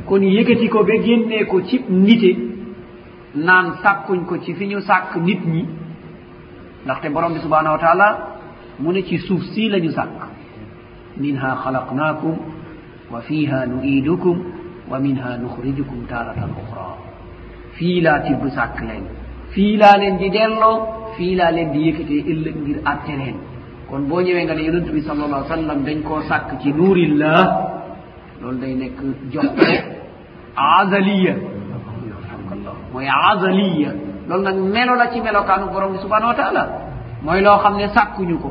Speaker 1: Kon yëkkati ko ba génnee ko cib nite. naan sàkkuñ ko ci fi ñu sàkk nit ñi. ndaxte borom bi subhanahu wa taala mu ne ci suuf sii la ñu sàkk. minha xalaqnaakum wa fiha nu'idukum wa minha nuxrijukum taaratan uxra fii laa tibb sàkk leen. Fii laa leen di delloo. Fii laa leen di yëkkatee ëllëg ngir atte leen. Kon boo ñëwee nga ne yonent bi sal allah sallam dañ koo sàkk ci nuurillah loolu day nekk jox azaliya. mooy azaliya. Loolu nag melo la ci melokaanu borom bi subhanahu wa taala. Mooy loo xam ne sàkkuñu ko.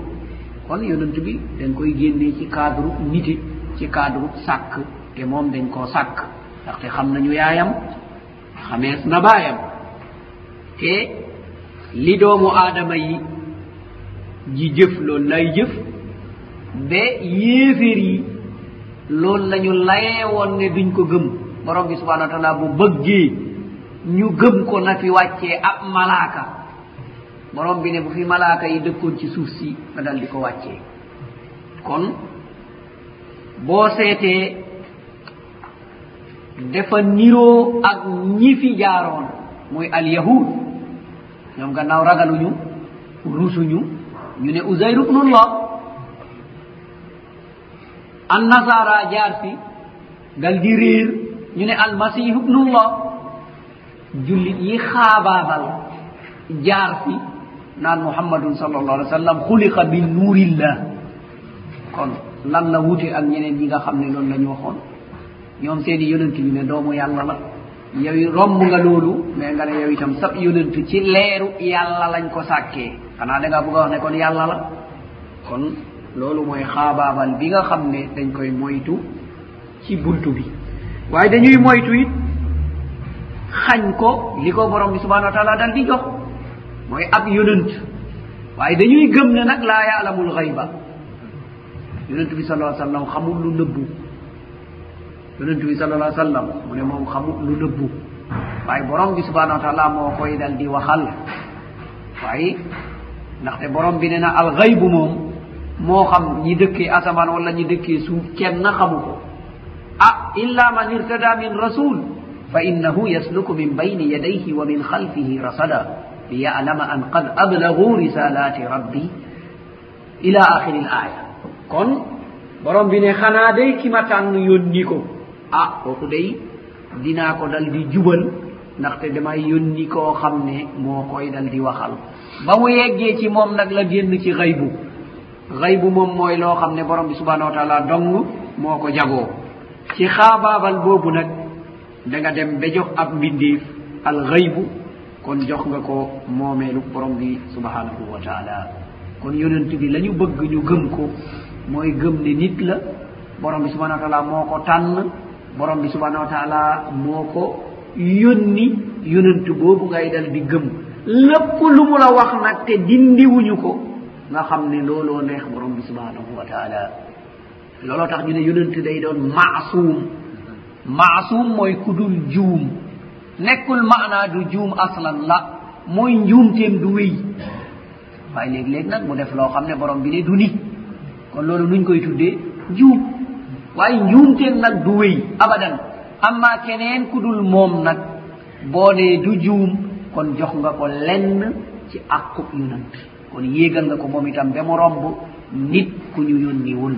Speaker 1: Kon yonent bi dañ koy génnee ci cadre nite ci cadre sàkk te moom dañ koo sàkk. Ndaxte xam nañu yaayam xamees na baayam. Te li doomu aadama yi ji jëf loolu lay jëf. Ba yéeféer yi loolu la ñu layee woon ne duñ ko gëm. Borom bi subhanau wa taala bu bëggee ñu gëm ko na fi wàccee ab malaaka. Borom bi ne bu fi malaaka yi dëkkoon ci suuf si nga dal di ko wàccee. Kon boo seetee dafa niroo ak ñi fi jaaroon muy alyahud ñoom gannaaw ragaluñu rusuñu ñu ne usayru usayr ubnullah annasara jaar si dal di réer ñu ne almasihu ubnullah jullit yi xaabaabal jaar fi naan muhammadun sal allah alih w sallam xuliqa bi nuurillah. Kon lan la wute ak ñeneen ñi nga xam ne loolu la ñu waxoon. Ñoom seeni yonent bi ne doomu yàlla la. Yow romb nga loolu mais nga ne yow itam sab yonent ci leeru yàlla lañ ko sàkkee. Xanaa da ngaa bëgg a wax ne kon yàlla la. Kon loolu mooy xaabaabal bi nga xam ne dañ koy moytu ci buntu bi. Waaye dañuy moytu it xañ ko li ko borom bi subhanau wa taala dal di jox. Mooy ab yonant waaye dañuy gëm ne nag laa yaalamul xayba yonent bi salaa sallam xamul lu nëbbu. Yonent bi sal sala sallam mu ne moom xamul lu nëbbu. Waaye borom bi subhanau wa taala moo koy dal di waxal. Waaye ndaxte borom bi ne na alxaybu moom moo xam ñi dëkkee asamaan wala ñi dëkkee suuf kenn xamu ko. Ah illa man irtada min rasul. fa innahu yasluku فإنه يسلك من بين يديه ومن خلفه رصدا an qad ablagu risalati rabbi ila إلى l aya kon borom bi ne xanaa day kima tànn yónni ko. Ah kooku day dinaa ko dal di jubal ndaxte damay yónni koo xam ne moo koy dal di waxal. Ba mu yeggee ci moom nag la génn ci xaybu. Xaybu moom mooy loo xam ne borom bi subhanau wa taala dong moo ko jagoo. Ci xaabaabal boobu nag da nga dem ba jox ab mbindeef alxaybu kon jox nga ko moomeelu borom bi subhanahu wa taala. Kon yonent bi la ñu bëgg ñu gëm ko mooy gëm ne nit la borom bi subhanahu wa taala moo ko tànn borom bi subhanahu wa taala moo ko yónni yonent boobu ngay dal di gëm. Lépp lu mu la wax nag te dindiwuñu ko nga xam ne looloo neex borom bi subhanahu wa taala. Looloo tax ñu ne yonent day doon maasuum. masum mooy ku dul juum. Nekkul maanaa du juum aslan la mooy njuumteem du wéy. Waaye léeg-léeg nag mu def loo xam ne borom bi ne du ni kon loolu nuñ koy tuddee juum. Waaye njuumteem nag du wéy abadan. Amma keneen ku dul moom nag boo nee du juum kon jox nga ko lenn ci àqub yonant kon yéegal nga ko moom itam ba mu romb nit ku ñu yónniwul.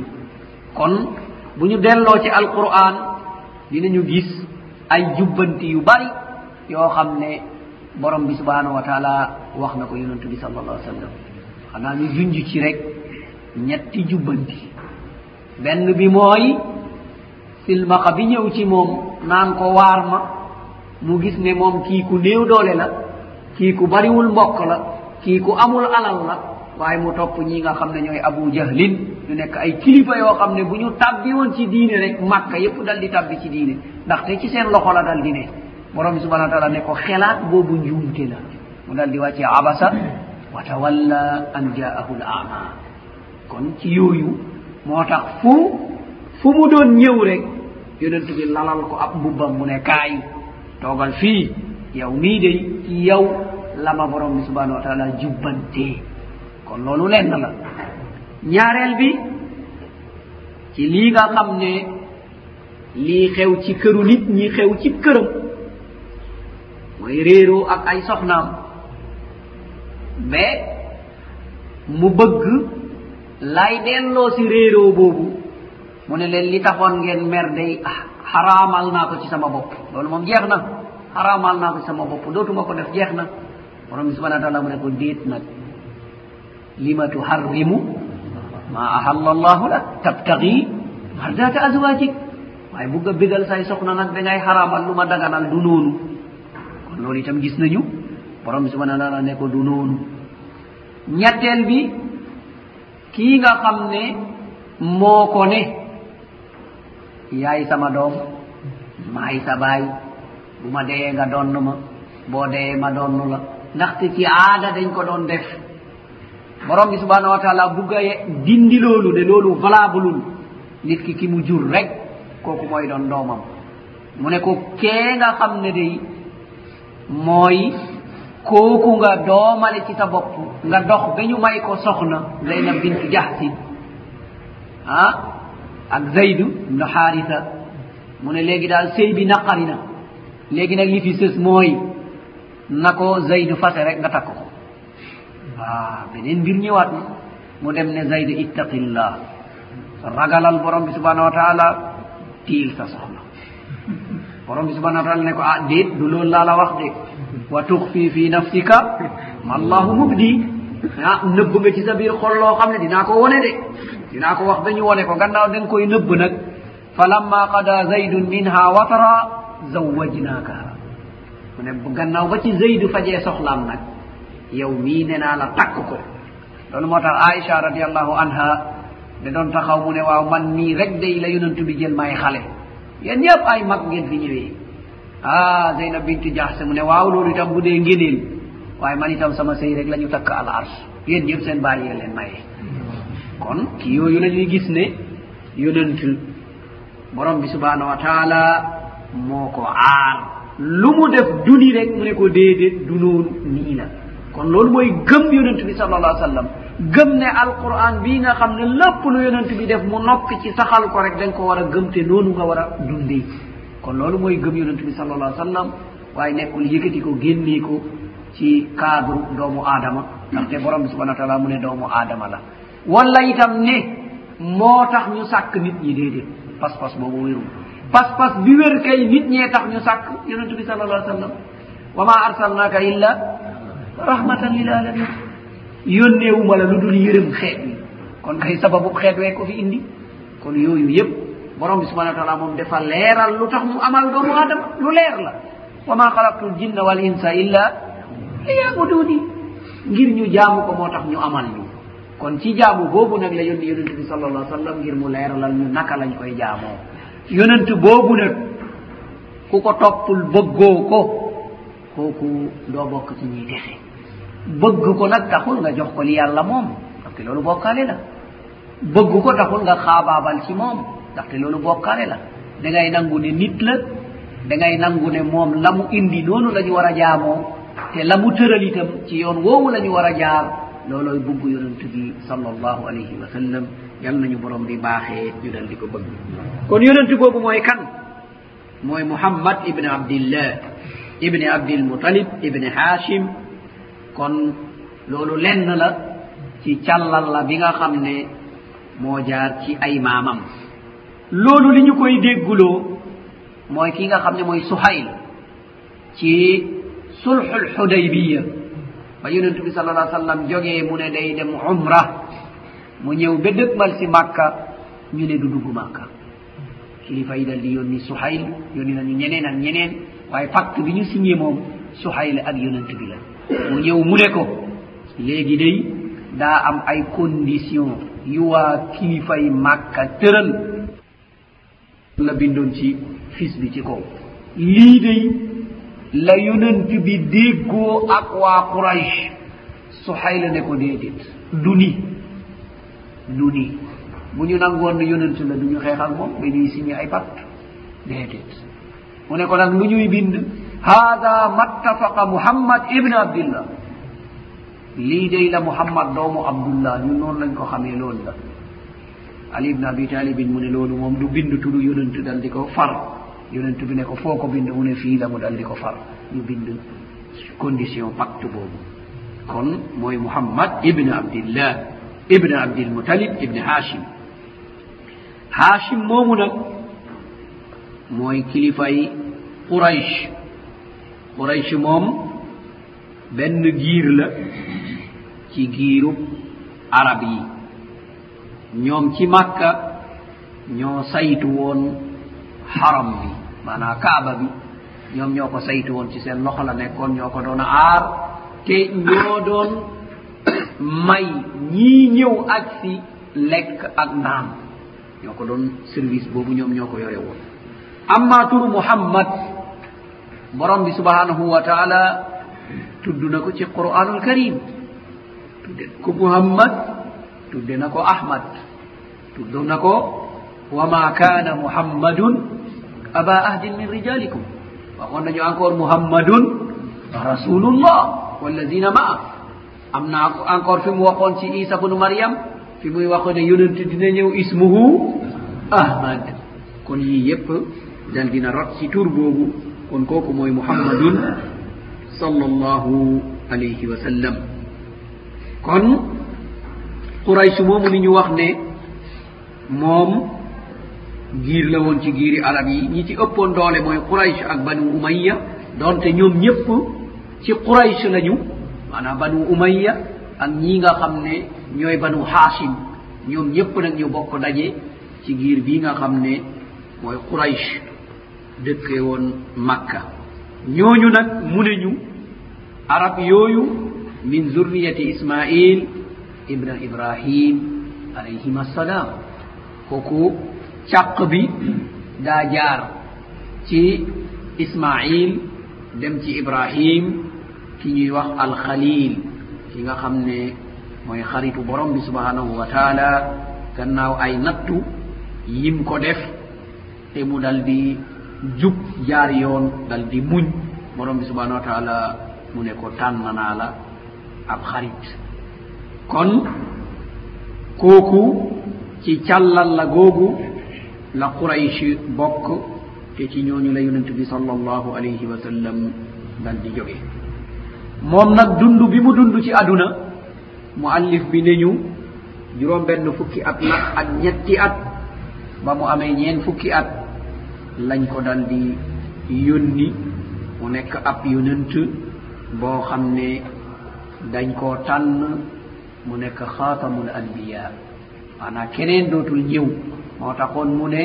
Speaker 1: Kon bu ñu delloo ci alquran dinañu gis ay jubbanti yu bari yoo xam ne borom bi subhanahu wa taala wax na ko yonantu bi sal allah sallam. Xanaa ñu junj ci rek ñetti jubbanti. Benn bi mooy silmaxa bi ñëw ci moom naan ko waar ma mu gis ne moom kii ku néew doole la kii ku bariwul mbokk la kii ku amul alal la waaye mu topp ñi nga xam ne ñooy abou jahlin ñu nekk ay kilifa yoo xam ne bu ñu tabbi woon ci diine rek màkka yépp dal di tabbi ci diine ndaxte ci seen loxo la dal di ne. Borom bi subhanau taala ne ko xelaat boobu njuumte la. Mu dal di wàccee abasa wa tawalla an jaahu l ama kon ci yooyu moo tax fu fu mu doon ñëw rek yonent bi lalal ko ab mbubbam mu ne kaay toogal fii. Yow mii day ci yow lama borom bi subhanau wa taala jubbantee. kon loolu lenn la. Ñaareel bi ci lii nga xam ne lii xew ci këru nit ñi xew ci këram mooy réeroo ak ay soxnaam. Mais mu bëgg lay delloo si réeroo boobu mu ne leen li taxoon ngeen mer day ah, xaraamal naa ko ci sama bopp. Loolu moom jeex na. Xaraamal naa ko ci sama bopp. Dootuma ko def jeex na. Borom bi subhana taala mu ne ko déet nag. lima tuharrimu ma ahalla llahu lak. Tabtagi mardata aswajik way bugga bégal say soxna nag da ngay xaraamal lu ma daganal du noonu kon loolu itam gis nañu. Borom subhana taala ne ko du noonu ñetteel bi kii nga xam ne moo ko ne. Yaay sama doom maay sa baay. Bu ma deyee nga donn ma boo deyee ma donn la. Ndaxte ci aada dañ ko doon def. borom bi subhanahu wa taala bugga dindi loolu de loolu valablul nit ki ki mu jur rek kooku mooy doon doomam. Mu ne ko kee nga xam ne day mooy kooku nga doomale ci sa bopp nga dox ba ñu may ko soxna zaynab bint jahsi ah ak zaydu ibnu haarisa mu ne léegi daal sëy bi naqari na. Léegi nag li fi sës mooy na ko zaydu fase rek nga takk ko. a mbir ñëwaat ɗum mu dem ne zayde ittaqillah. Ragalal borom bi subhanahu wa taala tiil sa soxna. Borom bi subhanahu wa taala ne ko ah déet du loolu laa la wax de. Wa tuxfi fi nafsika ma allahu mubdi. Ah nëbb nga ci sa biir xol loo xam ne dinaa ko wone de. Dinaa ko wax ba ñu wone ko. Gannaaw da nga koy nëbb nag. Fa lamma qada zaydun minha watara zawajnakaha mu ne gannaaw ba ci zaydu fajee soxlaam nag yow mii nee naa la takk ko. Loolu moo tax aicha radiallahu anha da doon taxaw mu ne waaw man nii rek day la yonantu bi jël may xale. Yéen ñëpp ay mag ngeen fi ñëwee. Ah zeynab bintu jaxse mu ne waaw loolu itam bu dee ngéneel. Waaye man itam sama sëy rek la ñu takk al ars yéen ñëpp seen baal yee leen maye. Kon ki yooyu la ñuy gis ne yonent borom bi subhanahu wa taala moo ko aar. Lu mu def duni rek mu ne ko déedéet du noonu nii la. kon loolu mooy gëm yonent bi sal allah sallam. Gëm ne alquran bii nga xam ne lépp lu yonent bi def mu noppi ci saxal ko rek da nga ko war a gëm te noonu nga war a dundee. Kon loolu mooy gëm yonent bi sal allah sallam waaye nekkul yëkkati ko génnee ko ci cadre doomu aadama. Ndaxte borom bi subhana taala mu ne doomu aadama la. Walla itam ne moo tax ñu sàkk nit ñi déedéet. Pas-pas boobu wérul. Pas-pas bi wér kay nit ñee tax ñu sàkk yonentu bi sal allah sallam. Wa ma arsalnaka illa rahmatan lil alamin. Yonnewumala lu dul yërëm xeet wi. Kon kay sababu xeet wee ko fi indi. Kon yooyu yëpp borom bi subhana wa taala moom dafa leeral lu tax mu amal doomu aadama. Lu leer la. Wa ma xalaqtu l jinna wal insa illa liyabuduni. Ngir ñu jaamu ko moo tax ñu amal ñu. Kon ci jaamu boobu nag la yónni yonent bi sal allah sallam ngir mu leeralal ñu naka lañ koy jaamoo. Yonent boobu nag ku ko toppul bëggoo ko kooku doo bokk ci ñuy texe. bëgg ko nag taxul nga jox ko li yàlla moom ndaxte loolu bokkaale la. Bëgg ko taxul nga xaabaabal ci moom ndaxte loolu bokkaale la. Da ngay nangu ne nit la da ngay nangu ne moom la mu indi noonu la ñu war a jaamoo te la mu tëral itam ci yoon woowu la ñu war a jaar loolooy bugg yonent bi sal allahu alayhi wa sallam. Yal nañu borom di baaxee ñu dal di ko bëgg. Kon yonent boobu mooy kan? Mooy mouhammad ibne abdillah ibne abdilmutalib ibne hashim kon loolu lenn la ci càllal la bi nga xam ne moo jaar ci ay maamam. Loolu li ñu koy dégguloo mooy ki nga xam ne mooy suhayl ci sulhul hudaybiya ba yonentu bi sal allah sallam jogee mu ne day dem umra mu ñëw ba dëgmal si màkka ñu ne du dugg màkka kilifa yi dal di yónni suhayl yónni nañu ñeneen ak ñeneen waaye pacte bi ñu signé moom suhayl ak yonent bi la. mu ñëw mu ne ko. Léegi day daa am ay condition yu waa kilifay màkka tëral. La bindoon ci fils bi ci kaw. Lii day la yonent bi déggoo ak waa quraish suhayla ne ko déedéet. Du ni. Du ni. Bu ñu nangoon ne yonent la du ñu xeexal moom dañuy signé ay pacte. Déedéet. Mu ne ko nag lu ñuy bind? hada mattafaqa muhammad ibne abdillah. Liideyla muhammad doomo abdullah. Ñun noonu lañ ko xamee loolu la. Ali ibne abi talibin mu ne loolu moom du bind tudu yonentu dal di ko far. Yonentu bi ne ko foo ko bind mu ne fii la mu dal di ko far. Ñu bind condition pacte boobu. Kon mooy muhammad ibne abdillah ibne abdilmutalib ibne hashim hashim moomu nag mooy kilifay qurayche Quraysh moom benn giir la ci giirub arab yi. Ñoom ci màkka ñoo saytu woon haram bi maanaa kaaba bi. Ñoom ñoo ko saytu woon ci seen loxo la nekkoon ñoo ko doon aar. Te ñoo doon may ñii ñëw ak si lekk ak naan. Ñoo ko doon service boobu ñoom ñoo ko yore woon. Amma turu muhammad borom bi subhanahu wa taala tudd na ko ci qur'anul karim tudde ko muhammad tudde na ko ahmad tudduna ko wama kana muhammadun aba ahdin min rijalikum. Waxoon nañu encore muhammadun rasulullah walladina ma'a am na encore fi mu waxoon ci isa bnu mariam fi muy waxoon ne yonent dina ñëw ismuhu ahmad. Kon yii yépp dal dina rot ci tur boobu. wonko ko moye mouhammadun sallllahu alayhi wa sallam. Kon quraysh moomu ni ñu wax ne moom giir la woon ci giiri arab yi. Ñi ci ëppoon doole mooy quraysh ak banu umayya donte ñoom ñëpp ci quraysh lañu maanaam banu umayya ak ñii nga xam ne ñooy banu haashim ñoom ñëpp nag ñu bokk daje ci giir bii nga xam ne mooy quraysh. dëkke woon makka. Ñooñu nag mu ne ñu arab yooyu min zurriyati ismail ibna ibrahim alayhim assalam kooku càq bi daa jaar ci ismail dem ci ibrahim ki ñuy wax alxalil ki nga xam ne mooy xaritu borom bi subhanahu wa taala. Gannaaw ay nattu yim ko def te mu dal di jub jaar yoon ngal di muñ. Borom bi subhanahu wa taala mu ne ko tànnanaa la ab xarit. Kon kooku ci càllal la googu la quraysh bokk te ci ñooñu la yonent bi sal allahu alayhi wa sallam dal di jóge. Moom nag dund bi mu dund ci aduna mu allif bi ne ñu juróom benn fukki at la ak ñetti at. Ba mu amee ñeen fukki at lañ ko dal di yónni mu nekk ab yonant boo xam ne dañ koo tànn mu nekk xaatamul anbiya. Maanaa keneen dootul ñëw. Moo taxoon mu ne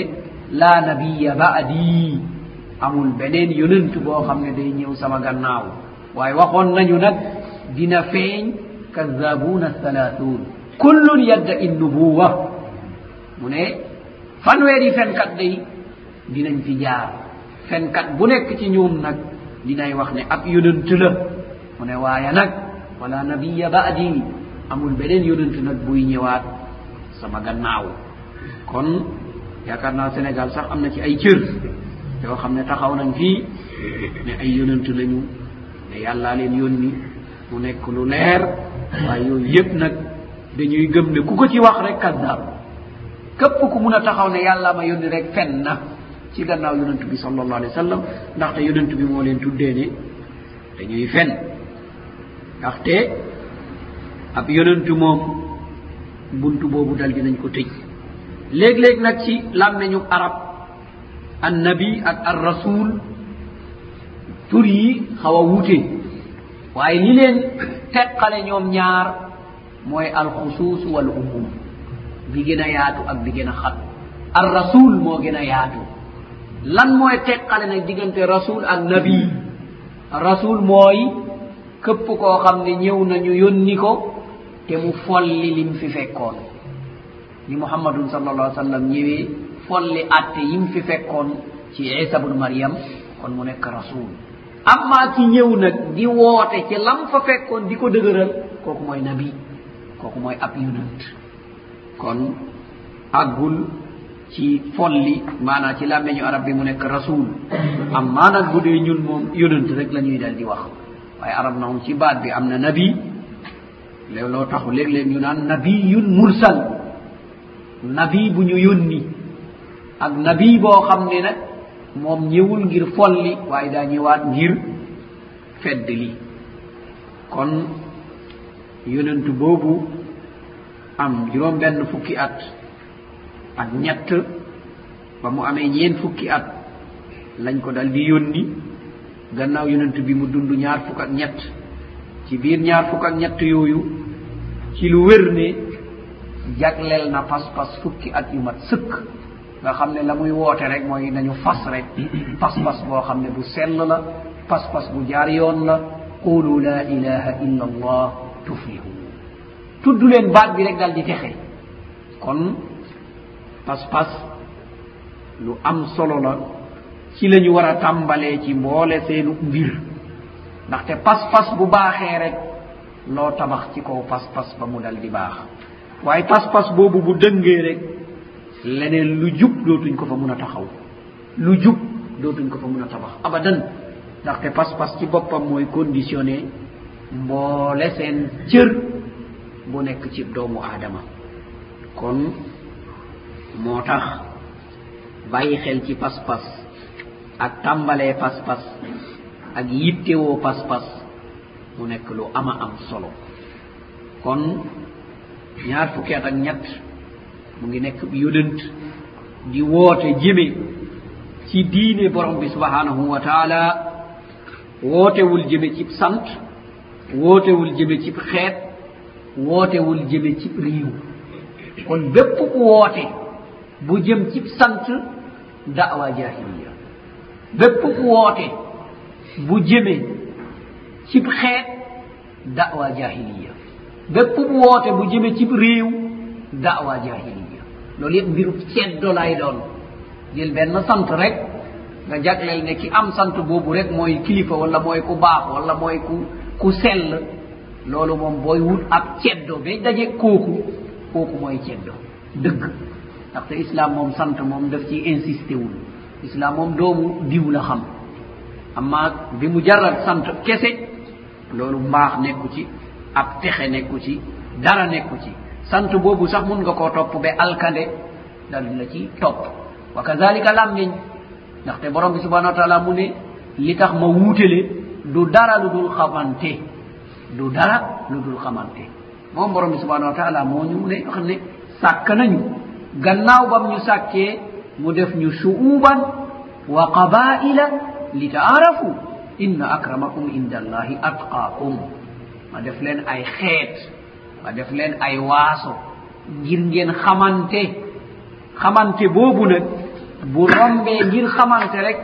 Speaker 1: laa nabiya baadi amul beneen yonant boo xam ne day ñëw sama gannaaw. Waaye waxoon nañu nag dina feeñ kazabuna thalathun kullun yadda in nubuwa mu ne fanweeri fenkat day dinañ fi jaar. Fenkat bu nekk ci ñoom nag dinay wax ne ab yonent la. Mu ne waaye nag wala nabiya baadi amul beneen yonent nag buy ñëwaat sama gannaaw. Kon yaakaar naa sénégal sax am na ci ay cër yoo xam ne taxaw nañ fii ne ay yonent lañu ne yàllaa leen yónni mu nekk lu leer. Waaye yooyu yépp nag dañuy gëm ne ku ko ci wax rek kaddaab képp ku mun a taxaw ne yàlla ma yónni rek fen na. ci gannaaw yonent bi sallallahu alayhi wa sallam ndaxte yonent bi moo leen tuddee ne dañuy fen. ndaxte ab yonentu moom buntu boobu dal dinañ ko tëj. léeg-léeg nag ci làmmeñu arab annabi ak ar rasul tur yi xaw a wuute. waaye li leen teqale ñoom ñaar mooy alxusuus wal umum bi gën a yaatu ak bi gën a xat. Ar rasul moo gën a yaatu. lan mooy teqale nag diggante rasul ak nabi? Rasul mooy këpp koo xam ne ñëw nañu yónni ko te mu folli lim fi fekkoon. Ni muhammadun sal allah sallam ñëwee folli atte yim fi fekkoon ci isa bnu mariam kon mu nekk rasul. Amma ki ñëw nag di woote ci lam fa fekkoon di ko dëgëral kooku mooy nabi kooku mooy ab yonant kon àggul ci folli maanaam ci làmmeñu arab bi mu nekk rasul amma nag bu dee ñun moom yonent rek la ñuy dal di wax. Waaye arab na moom ci baat bi am na nabi. Looloo taxu léeg-léeg ñu naan nabiyun mursal. Nabi bu ñu yónni. Ak nabi boo xam ne nag moom ñëwul ngir folli waaye daa ñëwaat ngir fedd li. Kon yonent boobu am juróom benn fukki at ak ñett ba mu amee ñeen fukki at lañ ko dal di yónni. Gannaaw yonent bi mu dund ñaar fukk ak ñett. Ci biir ñaar fukk ak ñett yooyu ci lu wér ne jagleel na pas-pas fukki at yu mat sëkk. Nga xam ne la muy woote rek mooy nañu fas rek. Pas-pas boo xam ne bu sell la pas-pas bu jaar yoon la. Qulu la ilaha illa allah tuflihu. Tudd leen baat bi rek dal di texe. Kon pas-pas lu am solo la ci la ñu war a tàmbalee ci mboole seenu mbir. Ndaxte pas-pas bu baaxee rek loo tabax ci kaw pas-pas ba mu dal di baax. Waaye pas-pas boobu bu dëngee rek leneen lu jub dootuñ ko fa mun a taxaw. Lu jub dootuñ ko fa mun a tabax abadan. Ndaxte pas-pas ci boppam mooy conditionné mboole seen cër bu nekk ci doomu aadama. Kon moo tax bàyyi xel ci pas-pas ak tàmbalee pas-pas ak yittewoo pas-pas mu nekk lu ama am solo. kon ñaar fukki at ak ñett mu ngi nekk bi yonent di woote jëme ci diine borom bi subhanahu wa taala wootewul jëme cib sant wootewul jëme cib xeet wootewul jëme cib riiw. kon bépp ku woote bu jëm ci sant da'wa jahiliya. Bépp ku woote bu jëme cib xeet da'wa jahiliya. Bépp bu woote bu jëme cib réew da'wa jahiliya. Loolu yëpp mbiru ceddo lay doon. Jël benn sant rek nga jagleel ne ki am sant boobu rek mooy kilifa wala mooy ku baax wala mooy ku ku sell. Loolu moom booy wut ab ceddo ba daje kooku kooku mooy ceddo. Dëgg. ndaxte islam moom sant moom daf ci insisté wul. Islam moom doomu diw la xam. Amma bi mu jaral sant kese loolu mbaax nekku ci ab texe nekku ci dara nekku ci. Sant boobu sax mun nga koo topp ba alkande dal la ci topp. Wa kadalika lammiñ ndaxte borom bi subhanau wa taala mu ne li tax ma wuutele du dara lu dul xamante. Du dara lu dul xamante. Moom borom bi subhanau wa taala moo ñu ne wax ne sàkk nañu gannaaw bam ñu sàkkee mu def ñu suuban wa qabaila li taarafu inna akramakum inda allahi atqaakum. Ma def leen ay xeet ma def leen ay waaso ngir ngeen xamante xamante boobu nag bu rombee ngir xamante rek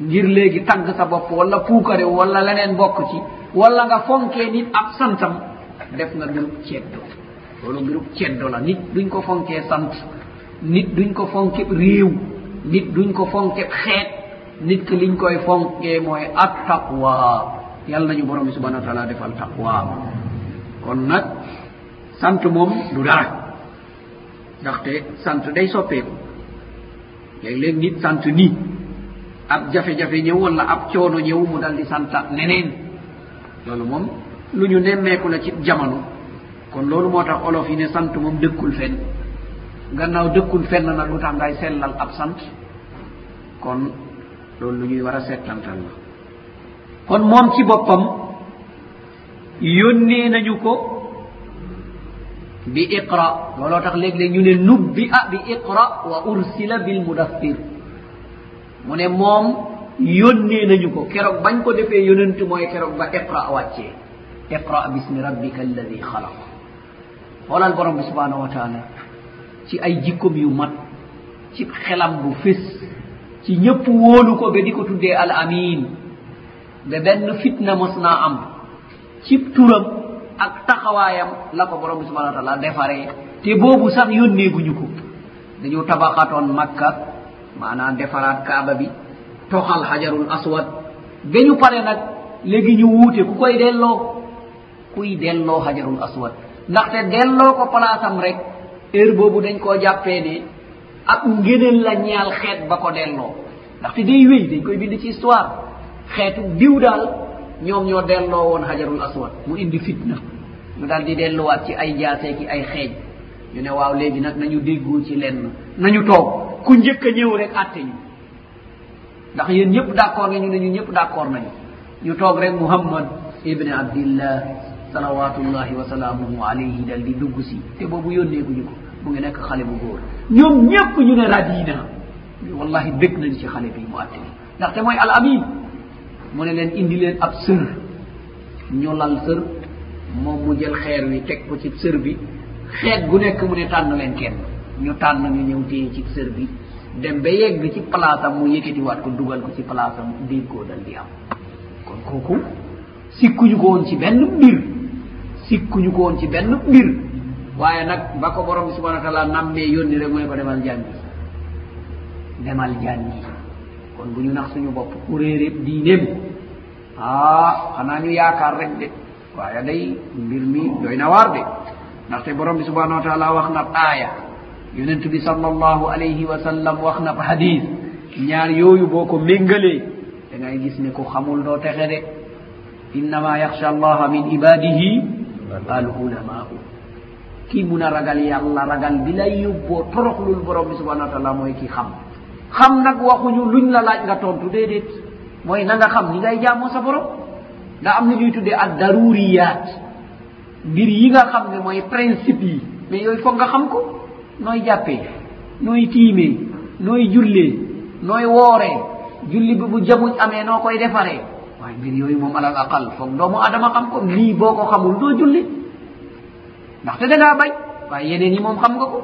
Speaker 1: ngir léegi tagg sa bopp wala puukare wala leneen bokk ci wala nga fonkee nit ab santam def nga du ceddoo loolu mbirub ceddo la nit duñ ko fonkee sant nit duñ ko fonkeb réew nit duñ ko fonkeb xeet nit ki liñ koy fonkee mooy at taqwa yàlla nañu borom bi subhanau wa taala defal taqwa. Kon nag sant moom du dara ndaxte sant day soppeeku. Léeg-léeg nit sant nii ab jafe-jafe ñëw wala ab coono ñëw mu dal di sant neneen. Loolu moom lu ñu nemmeeku la ci jamono. kon loolu moo tax olof yi ne sant moom dëkkul fenn. gannaaw dëkkul fenn nag lu tax ngay sellal ab sant? kon loolu lu ñuy war a settantal la. kon moom ci boppam yónnee nañu ko bi iqra. looloo tax léeg-léeg ñu ne nubbi a bi iqra wa ursila bilmudaffir mu ne moom yónnee nañu ko. keroog bañ ko defee yonent mooy keroog ba iqra wàccee. iqra bismi rabbika alladi xalaq xoolal borom bi subhanahu wa taala ci ay jikkom yu mat ci xelam bu fés ci ñëpp wóolu ko ba di ko tuddee al amin ba benn fitna mos naa am ci turam ak taxawaayam la ko borom bi subhanahu wa taala defaree. Te boobu sax yónneeguñu ko. Dañu tabaxatoon makka maanaam defaraat kaaba bi toxal hajarul aswad. Ba ñu pare nag léegi ñu wuute ku koy delloo kuy delloo hajarul aswad. ndaxte delloo ko place am rek heure boobu dañ koo jàppee ne ab ngëneel la ñaal xeet ba ko delloo. ndaxte day wéy dañ koy bind ci histoire. xeetu diw daal ñoom ñoo delloo woon hajarul aswad. mu indi fitna. ñu daal di delluwaat ci ay jaasee ki ay xeej. ñu ne waaw léegi nag nañu déggoo ci lenn. nañu toog. ku njëkk a ñëw rek àtte ñu. ndax yéen ñëpp d' accord nga ñu ne ñu ñëpp d' accord nañu. ñu toog rek mouhammad ibne abdillah. salawatullahi wa salamuhu alayhi dal di dugg si. Te boobu yónneeguñu ko. Mu ngi nekk xale bu góor. Ñoom ñëpp ñu ne radina. Wallahi bég nañ ci xale bi mu atte bi ndaxte mooy al amin. Mu ne leen indi leen ab sër. Ñu lal sër. Moom mu jël xeer wi teg ko ci sër bi. Xeet gu nekk mu ne tànn leen kenn. Ñu tànn ñu ñëw téye ci sër bi. Dem ba yegg ci place am mu yëkkatiwaat ko dugal ko ci place am diir koo dal di am. Kon kooku sikkuñu ko woon ci benn mbir. sikkuñu ko woon ci benn mbir. Waaye nag ba ko borom bi subhana wa taala nammee yónni rek mu ne ko demal jàngi. Demal jàngi. Kon bu ñu nax suñu bopp ku réeréb diineem. Ah xanaa ñu yaakaar rek de. Waaye day mbir mi doy na waar de. Ndaxte borom bi subahana wa taala wax na aaya. Yonent bi sall allahu alayhi wa sallam wax na hadis ñaar yooyu boo ko méngalee da ngay gis ne ku xamul doo texe de. Innama yaxsha allaha min ibadihi al ulama'u ki muna ragal yàlla ragal bi lay yóbboo toroxlul borom bi subhanau wa taala mooy ki xam. Xam nag waxuñu luñ la laaj nga tontu déedéet. Mooy na nga xam ni ngay jaamoo sa borom. Nga am na ñuy tuddee ak daruriyaat mbir yi nga xam ne mooy principe yi. Mais yooyu foog nga xam ko. Nooy jàppee nooy tiimee nooy jullee nooy wooree. Julli bi bu jamuñ amee noo koy defaree. waaye mbir yooyu moom alal aqal foog doomu adama xam ko lii boo ko xamul doo julli. Ndaxte dangaa bay waaye yeneen yi moom xam nga ko.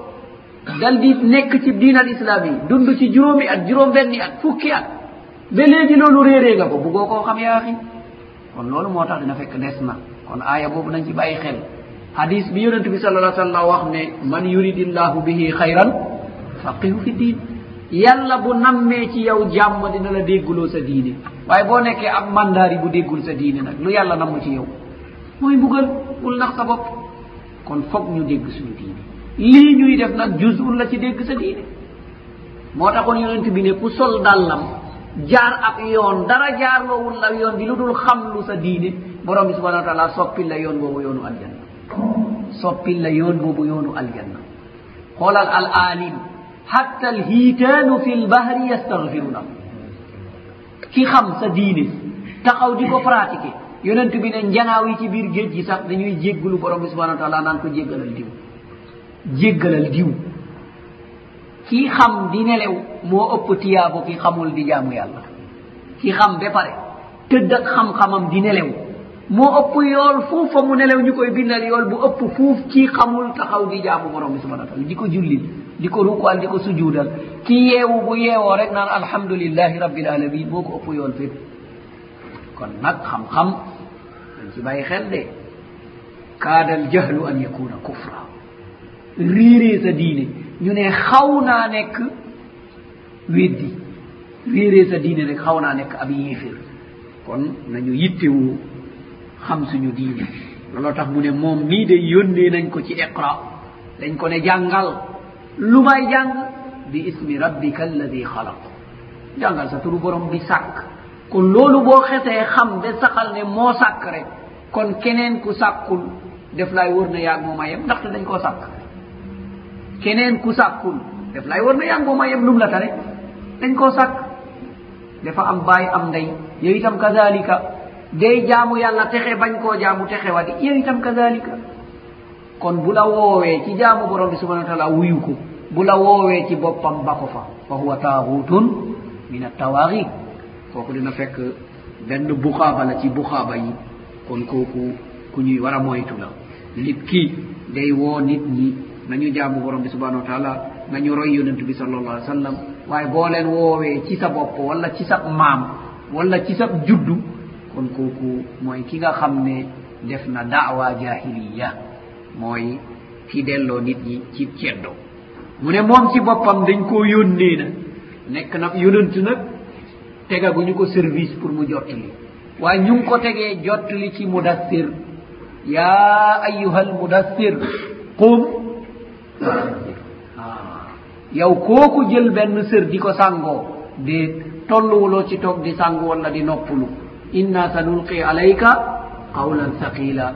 Speaker 1: Dal di nekk ci diin al islam yi dund ci juróomi at juróom benni at fukki at ba léegi loolu réeree nga ko buggoo koo xam yaaxi kon loolu moo tax dina fekk des na. Kon aaya boobu nañ ci bàyyi xel. Hadis bi yonent bi sal allah sallam wax ne man yuridillahu bihi xayran faqihu fi diin. yàlla bu nammee ci yow jàmm dina la dégguloo sa diine. Waaye boo nekkee ab mandaari bu déggul sa diine nag lu yàlla namm ci yow mooy mbugal bul nax sa bopp. Kon foog ñu dégg suñu diine. Lii ñuy def nag jusul la ci dégg sa diine. Moo taxoon yonent bi ne ku sol dàllam jaar ab yoon dara jaarloowul la yoon bi lu dul xam lu sa diine borom bi subhana wa taala soppil la yoon boobu yoonu aljanna. Soppil la yoon boobu yoonu aljanna. Xoolal al alim hatta alhitanu fi lbahri yastahfiruna ki xam sa diine. Taxaw di ko pratiquer. Yonent bi ne njanaaw yi ci biir géej gi sax dañuy jéggalu borom bi subhana wa taala naan ko jéggalal diw. Jéggalal diw. Kii xam di nelew moo ëpp tiyaabo ki xamul di jaamu yàlla. Ki xam ba pare tëdd ak xam-xamam di nelew moo ëpp yool fuuf fa mu nelew ñu koy bindal yool bu ëpp fuuf kii xamul taxaw di jaamu borom bi subhana wa taala di ko jullil di ko ruku'al di ko sujuudal ki yeewu bu yeewoo rek naan alhamdulillahi rabbil alamin moo ko ëpp yoon fépp kon nag xam-xam dañ ci bàyyi xel de. Kaadal jahlu an yakuna kufra. Riiree sa diine. Ñu ne xaw naa nekk weddi. Riiree sa diine rek xaw naa nekk ab yéefér. Kon nañu yittewu xam suñu diine. Looloo tax mu ne moom mii de yónnee nañ ko ci iqra. Dañ ko ne jàngal. lu may jàng bi ismi rabbika alladi xalaq jàngal sa turu borom bi sàkk kon loolu boo xesee xam ba saxal ne moo sàkk rek kon keneen ku sàkkul def laay wër na yaag mooma yem ndaxte dañ koo sàkk keneen ku sàkkul def laay wër na yaag mooma yem lum la tare? Dañ koo sàkk dafa am bàyyi am ndey. Yow itam kazalika day jaamu yàlla texe bañ koo jaamu texe wadi yow itam kazalika kon bu la woowee ci jaamu borom bi subhana wa taala wuyu ko. bu la woowee ci boppam ba ko fa fa huwa taagutun min attawari kooku dina fekk benn buxaaba la ci buxaaba yi kon kooku ku ñuy war a moytu la. Nit ki day woo nit ñi nañu jaamu borom bi subhanau wa taala nañu roy yonent bi sal allah alih w sallam waaye boo leen woowee ci sa bopp wala ci sa maam wala ci sa juddu kon kooku mooy ki nga xam ne def na daawa jahiliya mooy ki delloo nit ñi ci ceddo. mu ne moom ci boppam dañ koo yónnee na nekk na yonant nag tegaguñu ko service pour mu jottali. Waaye ñu ngi ko tegee jottali ci mudassir. Yaa ayuha almudassir qum ah. yow kooku jël benn sër di ko sàngoo. De tolluwuloo ci toog di sàngu walla di noppulu inna sanulqi alayka qawlan saqila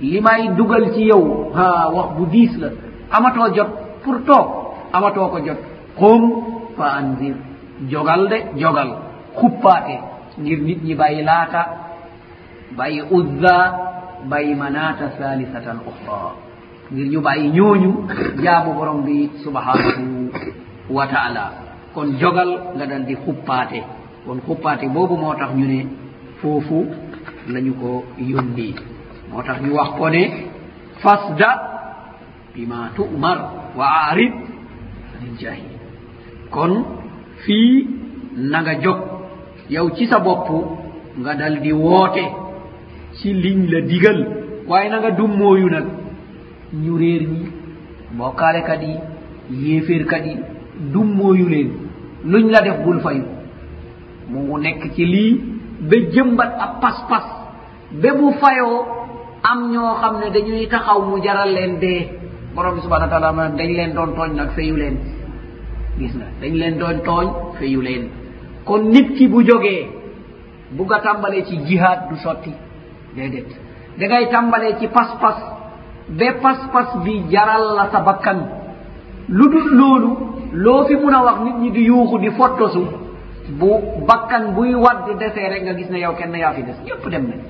Speaker 1: li may dugal ci yow ha wax bu diis la. Amatoo jot pour toog. amatoo ko jot. Qum fa andir jogal de jogal. Huppaate ngir nit ñi bàyyi laata bàyyi udda bàyyi manata salisatan ukhra ngir ñu bàyyi ñooñu jaamu borom bi subhanahu wa taala. Kon jogal nga dal di huppaate kon huppaate boobu moo tax ñu ne foofu lañu ko yónni moo tax ñu wax ko ne fasda bima tumar wa arid lil jahil. Kon fii nanga jog yow ci sa bopp nga dal di woote ci liñ la digal waaye na nanga dummooyu nag. Ñu réer ñi mbokkaalekat yi yéeféerkat yi dummooyu leen. Luñ la def bul fayu. Mu ngu nekk ci lii ba jëmbat ab pas-pas. Ba bu fayoo am ñoo xam ne dañuy taxaw mu jaral leen dee. Borom bi subhana wa taala dañ leen doon tooñ nag fayu leen. gis nga dañ leen doon tooñ feyu leen. Kon nit ki bu jógee bugg a tàmbalee ci jihaad du sotti. Déedéet. Da ngay tàmbalee ci pas-pas. Ba pas-pas bi jaral la sa bakkan. Lu dul loolu loo fi mun a wax nit ñi di yuuxu di fottosu bu bakkan buy wadd desee rek nga gis ne yow kenn yaa fi des. Ñëpp dem nañ.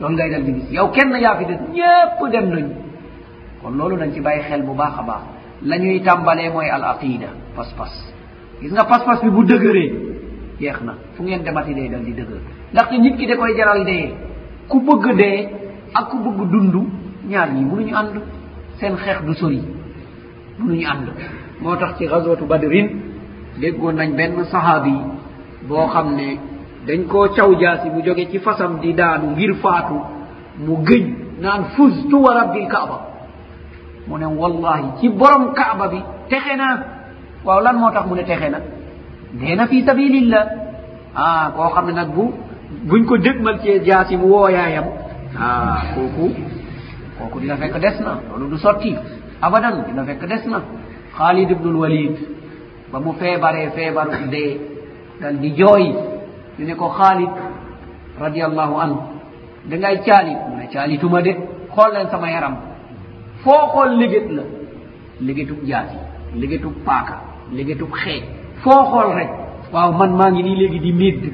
Speaker 1: Loolu ngay dal di gis. Yow kenn yaa fi des. Ñëpp dem nañ. Kon loolu nañ ci bàyyi xel bu baax a baax. la ñuy tàmbalee mooy al aqida pas-pas. Gis nga pas-pas bi bu dëgëree jeex na fu ngeen demati dee dal di dëgër. Ndaxte nit ki da koy jaral dee ku bëgg dee ak ku bëgg dund ñaar ñi mënuñu ànd seen xeex du sori mënuñu ànd. Moo tax ci gazwatu badrin déggoon nañ benn sahaabi boo xam ne dañ koo caw jaasi mu jóge ci fasam di daanu ngir faatu mu gëñ naan fustu wa rabbil kaaba. mu ne wallahi ci borom kaaba bi texe naa waaw lan moo tax mu ne texe na? Dee na fi sabilillah. Ah koo xam ne nag bu buñ ko dëgmal ci jaasi mu wooyaayam ah kooku kooku dina fekk des na. Loolu du sotti. Abadan dina fekk des na. Xaalid ibnul walid ba mu feebaree feebaru dee dal di jooy. Ñu ne ko xaalid radiallahu anhu dangay caali. Mu ne caalituma de. Xool leen sama yaram. foo xool liggéet la liggétub jaasi liggétub paaka liggétub xeej foo xool rek waaw man maa ngi nii léegi di médd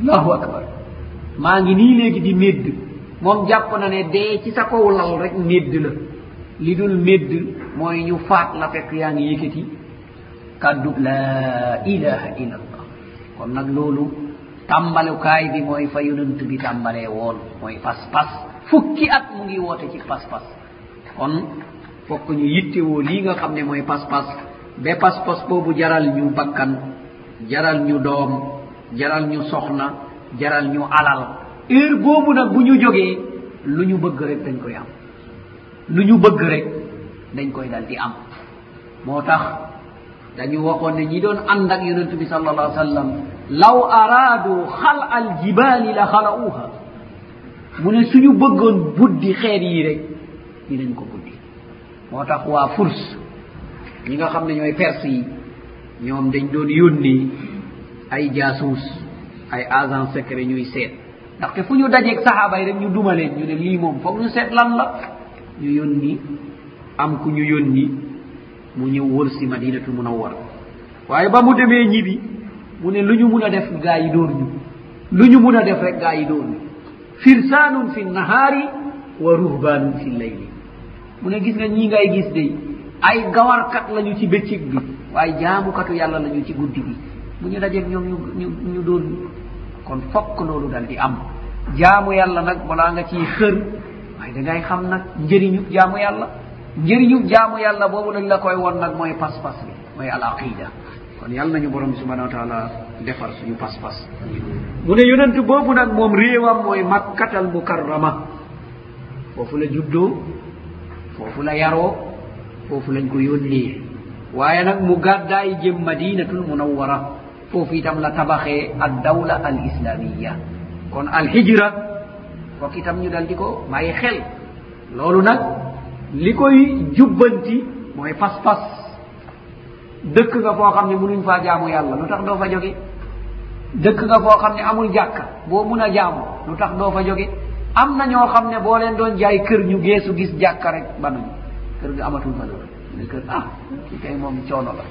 Speaker 1: allahu akbar. Maa ngi nii léegi di médd moom jàpp na ne dee ci sa kaw lal rek médd la. Li dul médd mooy ñu faat la fekk yaa ngi yëkkati kàddu. La ilaha illa allah kon nag loolu tàmbalukaay bi mooy fa yonent bi tàmbalee woon mooy pas-pas. Fukki at mu ngi woote ci pas-pas. kon fokk ñu yittewoo lii nga xam ne mooy pas-pas. Ba pas-pas boobu jaral ñu bakkan jaral ñu doom jaral ñu soxna jaral ñu alal. Heure boobu nag bu ñu jógee lu ñu bëgg rek dañ koy am. Lu ñu bëgg rek dañ koy dal di am. Moo tax dañu waxoon ne ñi doon ànd ak yonentu bi sal allah sallam law araadu xal al jibaali la xala'uha mu ne suñu bëggoon buddi xeer yi rek fii lañu ko buddi moo tax waa furs ñi nga xam ne ñooy perse yi ñoom dañ doon yónni ay jaasuus ay agent secret ñuy seet. ndaxte fu ñu dajeeg sahaaba yi rek ñu duma leen ñu ne lii moom foog ñu seet lan la. ñu yónni am ku ñu yónni mu ñëw wër si madinatul munawwara. waaye ba mu demee ñibi mu ne lu ñu mun a def gaa yi dóor ñu. lu ñu mun a def rek gaa yi dóor ñu. firsaanun fi nahaari wa ruhbaanun fi leyli mu ne gis nga ñii ngay gis day ay gawarkat lañu ci bëccëg bi waaye jaamukatu yàlla lañu ci guddi gi. Bu ñu dajeeg ñoom ñu ñu doon kon fokk loolu dal di am. Jaamu yàlla nag balaa nga ciy xër waaye da ngay xam nag njëriñu jaamu yàlla. Njëriñu jaamu yàlla boobu dañ la koy won nag mooy pas-pas bi mooy al aqida. Kon yàlla nañu borom bi subhanau wa taala defar suñu pas-pas. Mu ne yonent boobu nag moom réewam mooy makkatal mukarrama. Foofu la juddoo. foofu la yaroo foofu lañ ko yónnee. Waaye nag mu gàddaayi jëm madinatul munawwara foofu itam la tabaxee ad dawla al islamiya kon al hijra fokk itam ñu dal di ko bàyyi xel. Loolu nag li koy jubbanti mooy pas-pas. Dëkk nga foo xam ne munuñ faa jaamu yàlla lu tax doo fa jóge? Dëkk nga foo xam ne amul jàkka boo mun a jaamu lu tax doo fa jóge? am na ñoo xam ne boo leen doon jaay kër ñu geesu gis jàkka rek banuñu kër gi amatul valeur ne kër ah kii kay moom coono la.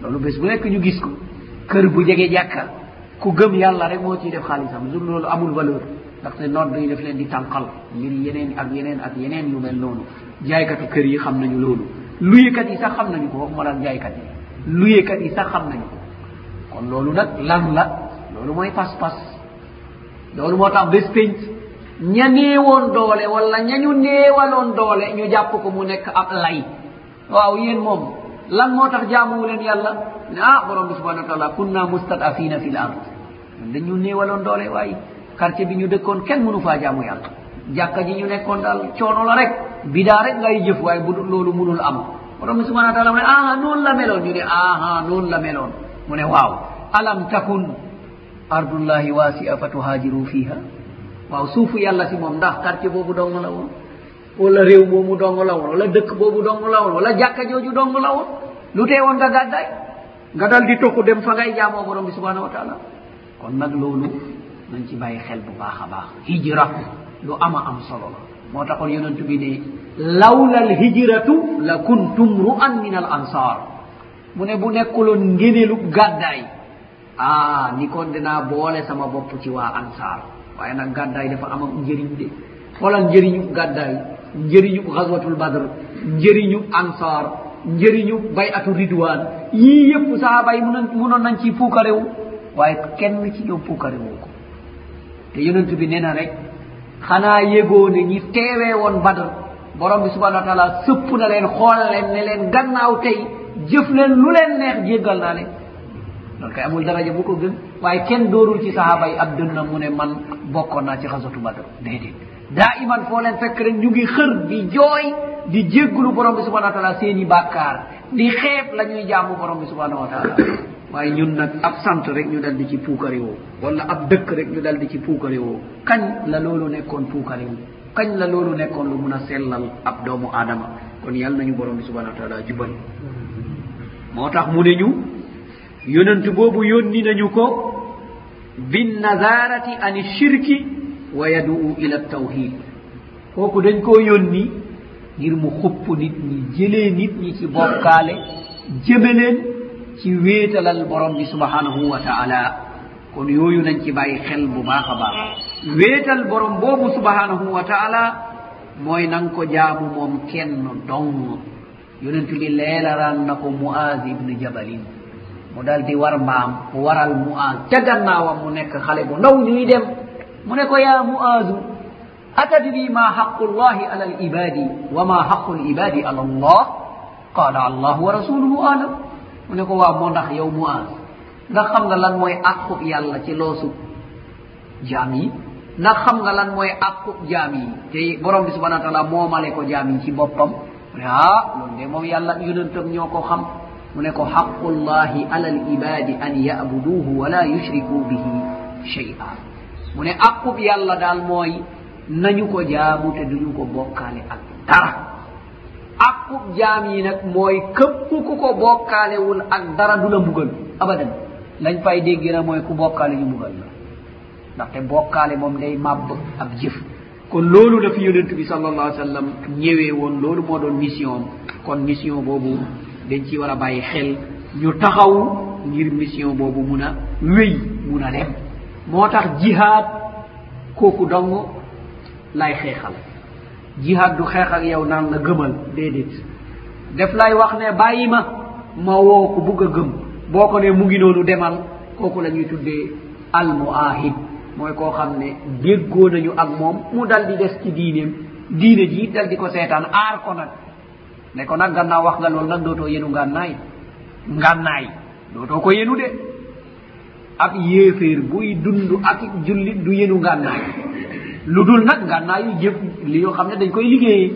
Speaker 1: Loolu bés bu nekk ñu gis ko. Kër bu jege jàkka. Ku gëm yàlla rek moo ciy def xaalisam. Jour loolu amul valeur. Ndaxte nodd yi daf leen di tànqal. Ngir yeneen ak yeneen ak yeneen yu mel noonu. Jaaykatu kër yi xam nañu loolu. Luyekat yi sax xam nañu ko. Waxuma lan jaaykat yi. Luyekat yi sax xam nañu ko. Kon loolu nag lan la? Loolu mooy pas-pas. Loolu moo tax bés pénc ña néewoon doole walla ñañu néewaloon doole ñu jàpp ko mu nekk ab lay. Waaw yéen moom lan moo tax jaamuwuleen yàlla? Ne ah borom bi subhanau wa taala kunna mustadafina fi l ard dañu néewaloon doole waaye quartier bi ñu dëkkoon kenn mënu faa jaamu yàlla. Jàkka ji ñu nekkoon daal coono la rek. Bidaa rek ngay jëf waaye bu loolu munul am. Borom bi subhanau wa taala mu ne aha noonu la meloon. Ñu ne aha noonu la meloon. Mu ne waaw. Alam takun ardullahi wasia fa tuhajiru fiha waaw suufu yàlla si moom ndax quartier boobu dong la woon? Wala réew moomu dong la woon? Wala dëkk boobu dong la woon? Wala jàkka jooju dong la woon? Lu tee woon nga gàddaay? Nga dal di toxu dem fa ngay jaamoo borom bi subhanahu wa taala kon nag loolu nañ ci bàyyi xel bu baax a baax. Hijra lu ama am solo la. Moo taxoon yonent bi ne lawla al hijratu la kuntum ru'an min al ansar mu ne bu nekkuloon ngénelu gàddaay. Ah ni kon dinaa boole sama bopp ci waa ansar waaye nag gàddaay dafa am ak njëriñ de. Xoolal njëriñu gàddaay njëriñu xaswatul badr njëriñu ansar njëriñu bayatu ridwan yii yëpp sahaba yi munon munoon nañ ci puukarewu waaye kenn ci ñoom puukarewu ko. Te yonent bi nee na rek xanaa yégoo ne ñi teewee woon badr borom bi subhanau wa taala sëpp na leen xool leen ne leen gannaaw tey jëf leen lu leen neex jéggal naa leen. loolu kay amul daraja bu ko gën waaye kenn doorul ci sahaaba yi ab dënna mu ne man bokkoon naa ci xasatu badr. Déedéet. Daa iman foo leen fekk rek ñu ngi xër di jooy di jégglu borom bi subhanau wa taala seen i bàkkaar. Di xeeb la ñuy jaamu borom bi subhanau wa taala waaye ñun nag ab sant rek ñu dal di ci puukari woo. Wala ab dëkk rek ñu dal di ci puukari woo. Kañ la loolu nekkoon puukari wu? Kañ la loolu nekkoon lu mun a sellal ab doomu aadama? Kon yàlla nañu borom bi subhanau wa taala jubal. Moo tax mu ne ñu yonantu boobu yónni nañu ko binnazarati ani shirki wa yadu'u ila tawhid. Kooku dañ koo yónni ngir mu xupp nit ñi jëlee nit ñi ci bokkaale jëmaleen ci wéetalal borom bi subhanahu wa taala. Kon yooyu nañ ci bàyyi xel bu baax a baax. Wéetal borom boobu subhanahu wa taala mooy nan ko jaamu moom kenn dong. Yonentu bi leelaran na ko moaz ibne jabalin. mu dal di war mbaam mu waral mu'az ca gannaawam mu nekk xale bu ndaw ñuy dem. Mu ne ko yaa mu'azu atadri ma haqu llahi ala al ibadi wa ma haqu l ibadi ala allah? Qala allahu wa rasuluhu alam. Mu ne ko waa moo ndax yow mu'az ndax xam nga lan mooy àqub yàlla ci loosu? Jaam yi ndax xam nga lan mooy àqub jaam yi? Te borom bi subhanau wa taala moomale ko jaam yi ci boppam. Mu ne ah loolu de moom yàlla yonentam ñoo ko xam. woni ko haqqullahi ala libadi an yabuduhu wala yushriku bihi cheya a woni aquɓe allah dal mooy nañu ko jaamu te duñu ko bokkaale ak dara. Aqub yi nag mooy këpp ku ko bokkaalewul ak dara du la mbugal abadan. Lañ fay déggina mooy ku bokkaale ñu mbugal la. Ndaxte bokkaale moom day màbb ab jëf. Kon loolu la fi yonent bi sal allah sallam ñëwee woon loolu moo doon mission kon mission boobu dañ ci war a bàyyi xel ñu taxaw ngir mission boobu mun a wéy mun a dem. Moo tax jihaad kooku dong lay xeexal. Jihaad du xeex ak yow naan la gëmal déedéet. Def lay wax ne bàyyi ma ma woo ko bugg a gëm. Boo ko ne mu ngi noonu demal kooku la ñuy tuddee almuahid. Mooy koo xam ne déggoo nañu ak moom mu dal di des ci diineem. Diine ji dal di ko seetaan aar ko nag. ne ko nagganna waxgal wol nan dow to yenu ngannaayi ngannaayi dow to ko yenu de. Ak yeefeer buy dund ak jullit du yenu ngannaayi lu dul nag ngannaayu jëf li yoo xam ne dañ koy liggéeyee.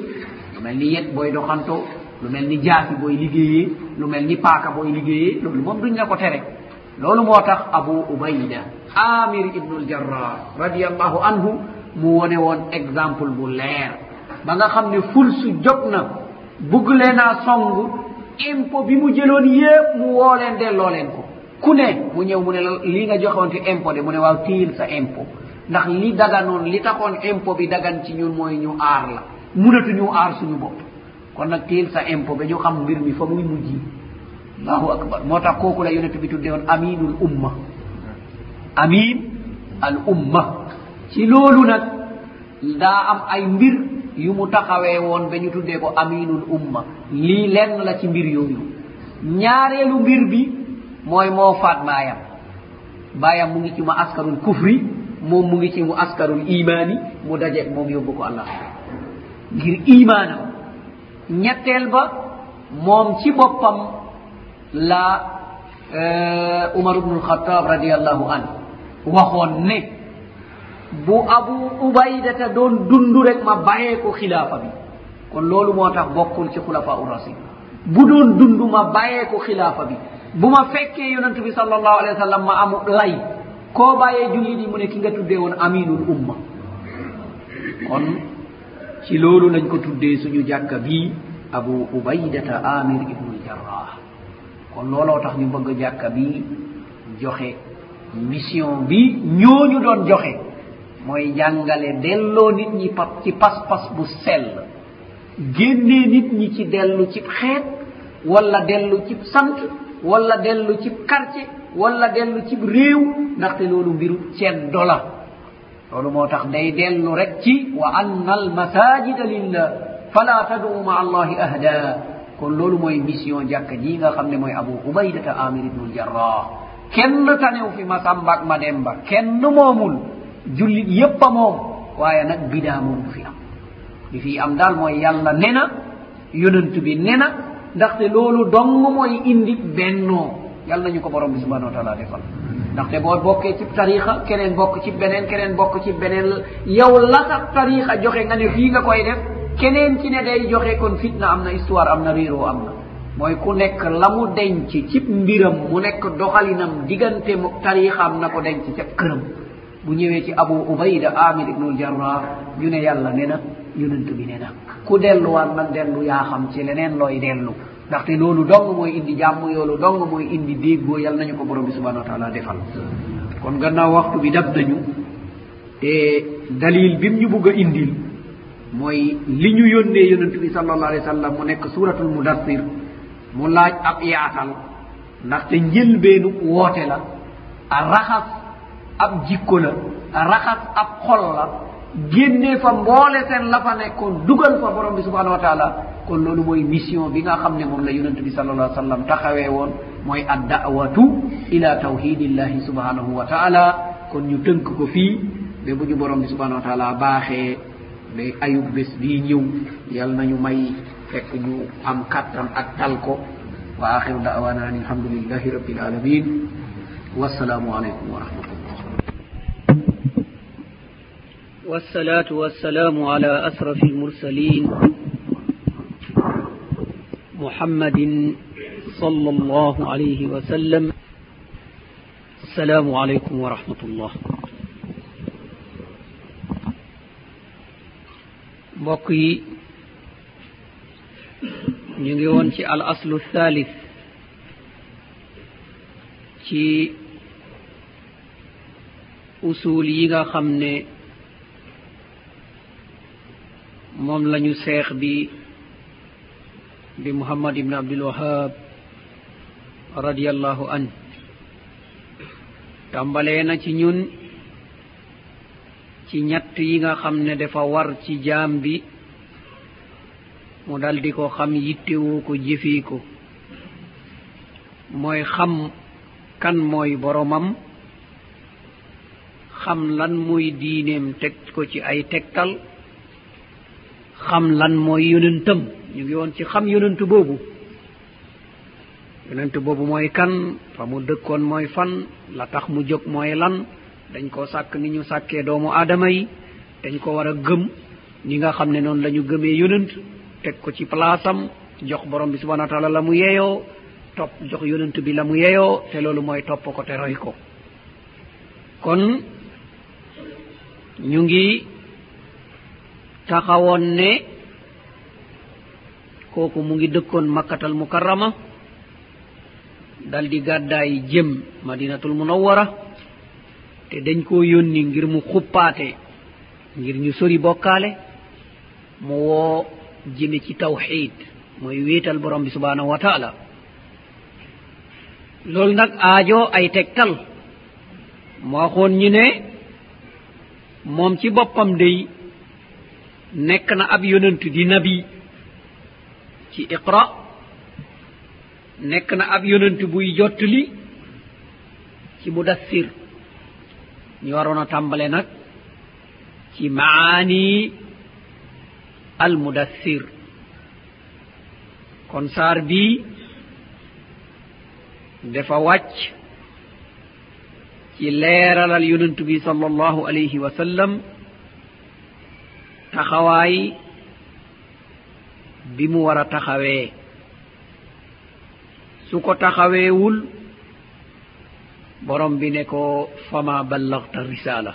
Speaker 1: Lu mel ni yet booy doxantoo lu mel ni jaasi booy liggéeyee lu mel ni paaka booy liggéeyee loolu moom duñ la ko tere. Loolu moo tax abu ubayda amir ibnul jarrar radiallahu anhu mu wone woon exemple bu leer. Ba nga xam ne ful su jog na bugg buglena song impo bi mu jëloon yépp mu woo leen delloo leen ko. Ku ne mu ñëw mu ne lii nga joxewante impo de mu ne waaw tiyil sa impo. Ndax li daganoon li taxoon impo bi dagan ci ñun mooy ñu aar la. Munatuñu aar suñu bopp. Kon nag tiyil sa impo ba ñu xam mbir mi fa muy mujji allahu akbar. Moo tax kooku la yonent bi tudde woon aminul umma. Amin al umma. Ci loolu nag daa am ay mbir yu mu taxawee woon ba ñu tuddee ko aminul umma. Lii lenn la ci mbir yooyu. Ñaareelu mbir bi mooy moo faat baayam. Baayam mu ngi ci mu askarul kufri moom mu ngi ci mu askarul imaani mu dajeeg moom yóbbu ko allah. Ngir imaanam. Ñetteel ba moom ci boppam la euh, umar ubnu lxatab radiallahu an waxoon ne bu abu ubaydata doon dund rek ma bàyyee ko xilaafa bi. Kon loolu moo tax bokkul ci xulafa u rasid bu doon dund ma bàyyee ko xilaafa bi. Bu ma fekkee yonent bi sal allahu alih wa sallam ma amu lay koo bàyyee jullit yi mu ne ki nga tuddee woon aminul umma. Kon ci loolu lañ ko tuddee suñu jàkka bii abu ubaydata amir ibnul jarrah kon looloo tax ñu bëgg jàkka bii joxe mission bi ñooñu doon joxe. mooy jàngale delloo nit ñi pa ci pas-pas bu sell. Génnee nit ñi ci dellu cib xeet wala dellu cib sant wala dellu cib quartier wala dellu cib réew ndaxte loolu mbiru ceddo la loolu moo tax day dellu rek ci wa anna almasajida lillah fala tad'u maa allahi ahda kon loolu mooy mission jàkka ji nga xam ne mooy abou ubaydata amir ibnu ljarrah kenn tanew fi ma sàmbaak ma demba kenn moomul. jullit yépp a moom waaye nag bidaa moom du fi am. Li fi am daal mooy yàlla nena yonent bi nena ndaxte loolu dong mooy indi bennoo. Yàlla nañu ko borom bi subhanau wa taala defal. Ndaxte boo bokkee ci tarixa keneen bokk ci beneen keneen bokk ci beneen yow la sa tarixa joxe nga ne fii nga koy def keneen ci ne day joxe kon fitna am na histoire am na réeroo am na. Mooy ku nekk la mu denc ci mbiram mu nekk doxalinam diggante mu tarixam na ko denc ca këram. bu ñëwee ci abu ubayda amir ibnul jarrah ñu ne yàlla ne na yonent bi ne na. Ku delluwaat nag dellu yaa xam ci leneen looy dellu. Ndaxte loolu dong mooy indi jàmm yoolu dong mooy indi déggoo yàlla nañu ko borom bi subhanau wa taala defal. Kon gannaaw waxtu bi dab nañu te dalil bim ñu bugg a indil mooy li ñu yónnee yonent bi sal allah alih w sallam mu nekk suratul mudassir mu laaj ab yaatal. Ndaxte njëlbeenu woote la a raxas ab jikko la raxas ab xol la génnee fa mboole seen la fa nekkoon dugal fa borom bi subhanahu wa taala. Kon loolu mooy mission bi nga xam ne moom la yonent bi salallah ai sallam taxawee woon mooy addawatu ila tawhidillahi subhanahu wa taala. Kon ñu tënk ko fii mais bu ñu borom bi subhanahu wa taala baaxee ba ayub bés bii ñëw yal nañu may fekk ñu am kattan ak tal ko. Wa axiru da'wana an alhamdulillahi rabbil alamin wassalamu aleykum wa rahmatullah
Speaker 2: والصلاة والسلام على أسرف المرسلين محمد صلى الله عليه وسلم. السلام عليكم ورحمة الله. بقي نيون الأصل الثالث. ci usul yi nga xam ne moom lañu seex bi bi muhammad ibn abdul wahab radiallahu an tàmbalee na ci ñun ci ñett yi nga xam ne dafa war ci jaam bi mu daldi ko xam yittewoo ko jëfee ko. Mooy xam kan mooy boromam xam lan mooy diineem teg ko ci ay tegtal. xam lan mooy yonentam. Ñu ngi woon ci xam yonent boobu. Yonent boobu mooy kan? Fa mu dëkkoon mooy fan? La tax mu jóg mooy lan? Dañ koo sàkk ni ñu sàkkee doomu aadama yi. Dañ ko war a gëm. Ñi nga xam ne noonu la ñu gëmee yonent teg ko ci place am jox borom bi subhana wa taala la mu yeeyoo topp jox yonent bi la mu yeeyoo te loolu mooy topp ko te roy ko. Kon ñu ngi taxawoon ne kooku mu ngi dëkkoon makkatal mukarrama dal di gàddaay jëm madinatul munawwara te dañ koo yónni ngir mu xuppaate ngir ñu sori bokkaale mu woo jëme ci tawxid mooy wéetal borom bi subhanahu wa taala. Loolu nag aajoo ay tegtal moo waxoon ñu ne moom ci boppam day nekk na ab yonent di nabi. Ci iqra nekk na ab yonent buy jottali. Ci mudassir ñu waroon a tàmbale nag ci maani al mudassir kon saar bii dafa wàcc ci leeralal yonent bi sal allahu alayhi wa sallam taxawaay bi mu war a taxawee. Su ko taxaweewul borom bi ne ko fama ballagta risala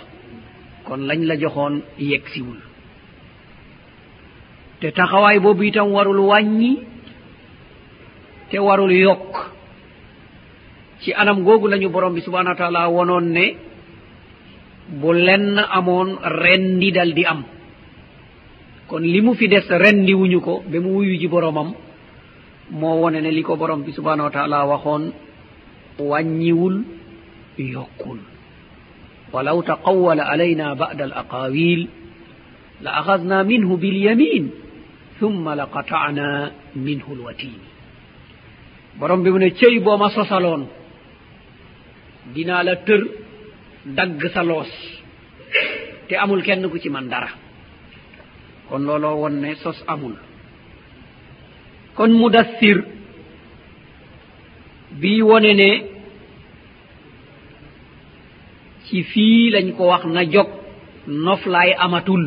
Speaker 2: kon lañ la joxoon yegsiwul. Te taxawaay boobu itam warul wàññi te warul yokk. Ci anam googu lañu borom bi subhanahu wa taala wonoon ne bu lenn amoon rendi dal di am. kon li mu fi des rendi wuñu ko ba mu wuyu ji boromam moo wone ne li ko borom bi subhanahu wa taala waxoon wàññiwul yokkul. Walaw taqawala alayna bada al aqawil la axadna minhu bilyamin thumma la qatana minhu lwatin borom bi mu ne cëy boo ma sosaloon dinaa la tër dagg sa loos te amul kenn ku ci man dara. kon looloo won ne sos amul. Kon mudassir bii wone ne ci fii lañ ko wax na jog noflaay amatul.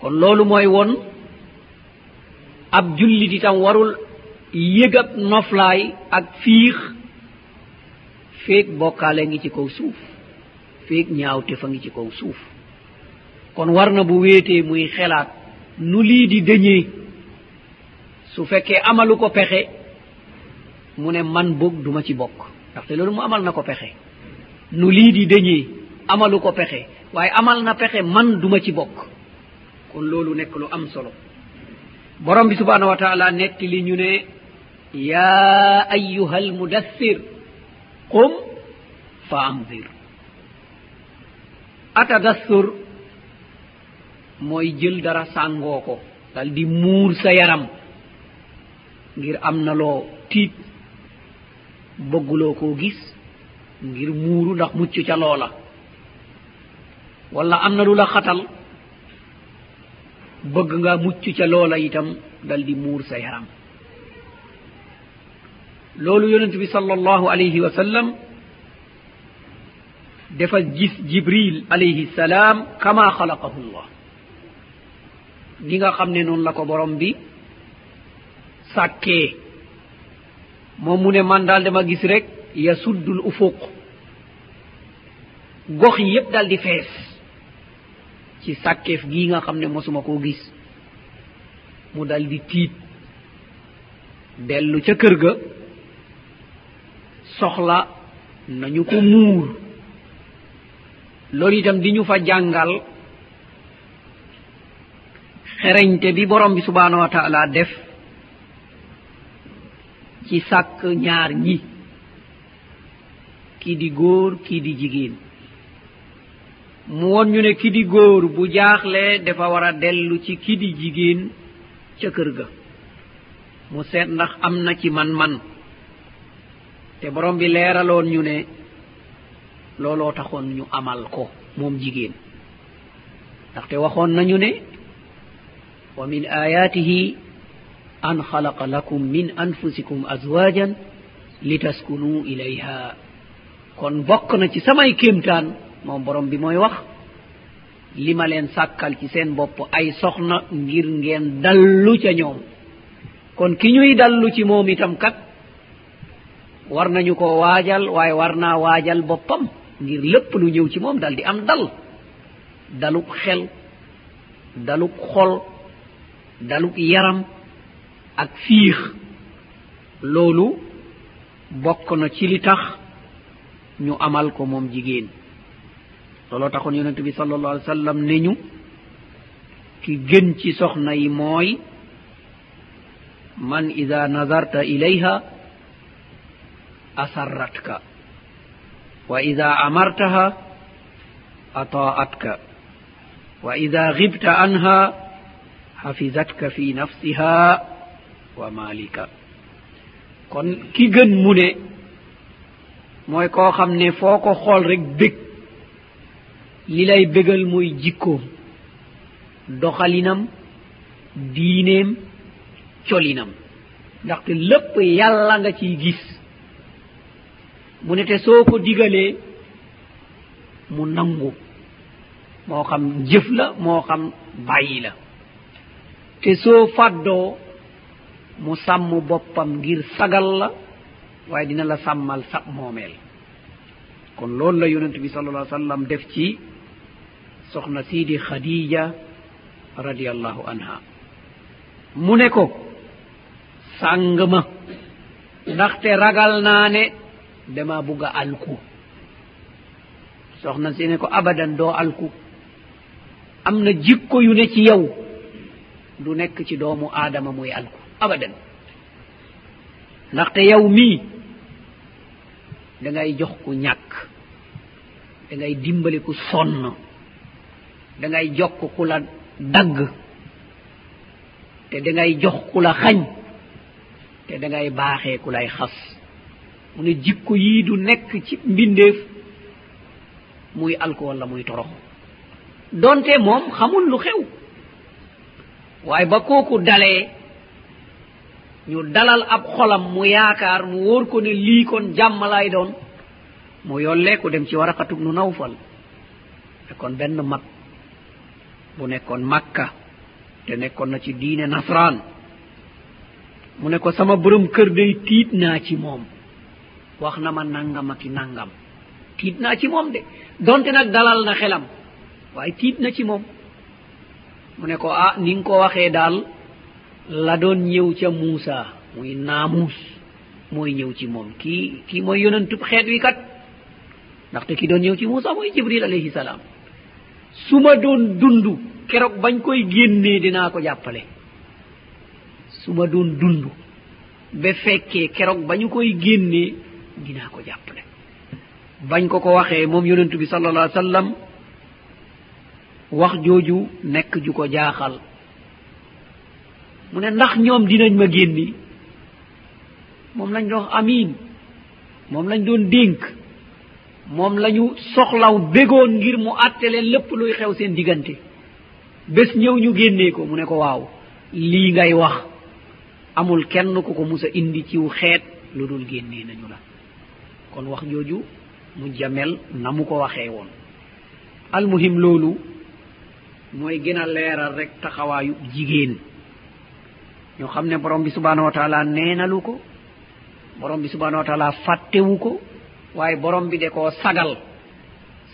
Speaker 2: Kon loolu mooy won ab jullit itam warul yëg ab noflaay ak fiix feeg bokkaale ngi ci kaw suuf feeg ñaawte fa ngi ci kaw suuf. kon war na bu wéetee muy xelaat. Nu lii di dëñee su fekkee amalu ko pexe mu ne man boog duma ci bokk. Ndaxte loolu mu amal na ko pexe. Nu lii di dëñee amalu ko pexe. Waaye amal na pexe man duma ci bokk. Kon loolu nekk lu am solo. Borom bi subhanahu wa taala netti li ñu ne yaa ayuha almudassir qum fa andir atadassur mooy jël dara sàngoo ko dal di muur sa yaram ngir am na loo tiit bëgguloo koo gis ngir muuru ndax mucc ca loola. walla am na lu la xatal bëgg nga mucc ca loola itam dal di muur sa yaram. loolu yonent bi sal allahu alayhi wa sallam dafa gis jibril alayhi salaam kama xalaqahu llah ni nga xam ne noonu la ko borom bi sàkkee. Moom mu ne man daal dama gis rek yasuddul ufuq. Gox yi yépp daal di fees ci sàkkeef gii nga xam ne mosuma koo gis. Mu dal di tiit. Dellu ca kër ga. Soxla nañu ko muur. Loolu itam di ñu fa jàngal xereñte bi borom bi subhanahu wa taala def ci sàkk ñaar ñi kii di góor kii di jigéen. Mu won ñu ne ki di góor bu jaaxle dafa war a dellu ci ki di jigéen ca kër ga. Mu seet ndax am na ci man-man. Te borom bi leeraloon ñu ne looloo taxoon ñu amal ko moom jigéen. Ndaxte waxoon nañu ne ومن آياته أن خلق لكم من أنفسكم أزواجا لتسكنوا إليها. kon bokk na ci samay kéemtaan moom borom bi mooy wax li ma leen sàkkal ci seen bopp ay soxna ngir ngeen dallu ca ñoom. kon ki ñuy dallu ci moom itam kat war nañu ko waajal waaye war naa waajal boppam ngir lépp lu ñëw ci moom dal di am dal. daluk xel daluk xol dalu yaram ak fiix. Loolu bokk na ci li tax ñu amal ko moom jigéen. Looloo taxoon yonente bi sal allah alih sallam ne ñu ki gën ci soxna yi mooy man ida nazarta ilayha asarratka. Wa ida amartaha ataatka wa ida ghibta anha hafizatka fi nafsiha wa malika. Kon ki gën mu ne mooy koo xam ne foo ko xool rek bég li lay bégal mooy jikkoom doxalinam diineem colinam. Ndaxte lépp yàlla nga ciy gis. Mu ne te soo ko digalee mu nangu. Moo xam jëf la moo xam bàyyi la. te soo faddoo mu sàmm boppam ngir sagal la waaye dina la sàmmal sab moomeel. Kon loolu la yonent bi sal allah sallam def ci soxna siidi khadija radiallahu anha. Mu ne ko sàng ma ndaxte ragal naa ne dama bugg a alku. Soxna si ne ko abadan doo alku. Am na jikko yu ne ci yow. du nekk ci doomu aadama muy alku abadan. Ndaxte yow mii da ngay jox ku ñàkk da ngay dimbali ku sonn da ngay jokk ku la dagg te da ngay jox ku la xañ te da ngay baaxee ku lay xas. Mu ne jikko yii du nekk ci mbindeef muy alko walla muy torox. Donte moom xamul lu xew. waaye ba kooku dalee ñu dalal ab xolam mu yaakaar mu wóor ko ne lii kon jàmm lay doon mu yollee ku dem ci waraqatub nu nawfal. Nekkoon benn mag bu nekkoon makka te nekkoon na ci diine nasraan. Mu ne ko sama borom kër day tiit naa ci moom. Wax na ma nangam aki nangam. Tiit naa ci moom de donte nag dalal na xelam waaye tiit na ci moom. mu ne ko ah ni nga ko waxee daal la doon ñëw ca muusa muy naamuus mooy ñëw ci moom. Kii kii mooy yonentub xeet wi kat ndaxte ki doon ñëw ci muusa mooy jibril alayhi salaam. Su ma doon dund keroog bañ koy génnee dinaa ko jàppale. Su ma doon dund ba fekkee keroog bañu koy génnee dinaa ko jàppale. Bañ ko ko waxee moom yonentu bi sallallah sallam wax jooju nekk ju ko jaaxal. mu ne ndax ñoom dinañ ma génni? moom lañ doon amiin. moom lañ doon dénk. moom lañu soxlaw bégoon ngir mu àtte leen lépp luy xew seen diggante. bés ñëw ñu génnee ko mu ne ko waaw lii ngay wax amul kenn ku ko mus a indi ciw xeet lu dul génnee nañu la. kon wax jooju mu jamel na mu ko waxee woon. almuhim loolu mooy gën a leeral rek taxawaayu jigéen. Ñu xam ne borom bi subhanahu wa taala neenalu ko borom bi subhanahu wa taala fàttewu ko waaye borom bi de koo sagal.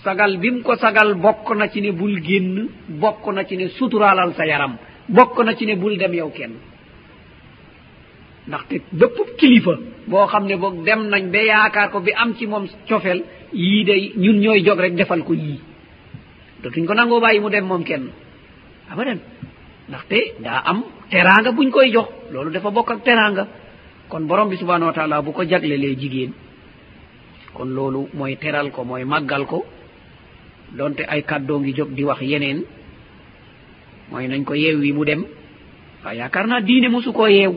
Speaker 2: Sagal bim ko sagal bokk na ci ne bul génn bokk na ci ne suturaalal sa yaram bokk na ci ne bul dem yow kenn. Ndaxte bépp kilifa boo xam ne boog dem nañ ba yaakaar ko bi am ci moom cofel yii de ñun ñooy jog rek defal ko yii. dootuñ ko nangoo bàyyi mu dem moom kenn abadan ndaxte daa am teraanga buñ koy jox loolu dafa bokk ak teraanga kon borom bi subhanahu wa taala bu ko jaglelee jigéen kon loolu mooy teral ko mooy màggal ko. Donte ay kàddoo ngi jóg di wax yeneen mooy nañ ko yeew wi mu dem. Waaye yaakaar naa diine mosu koo yeew.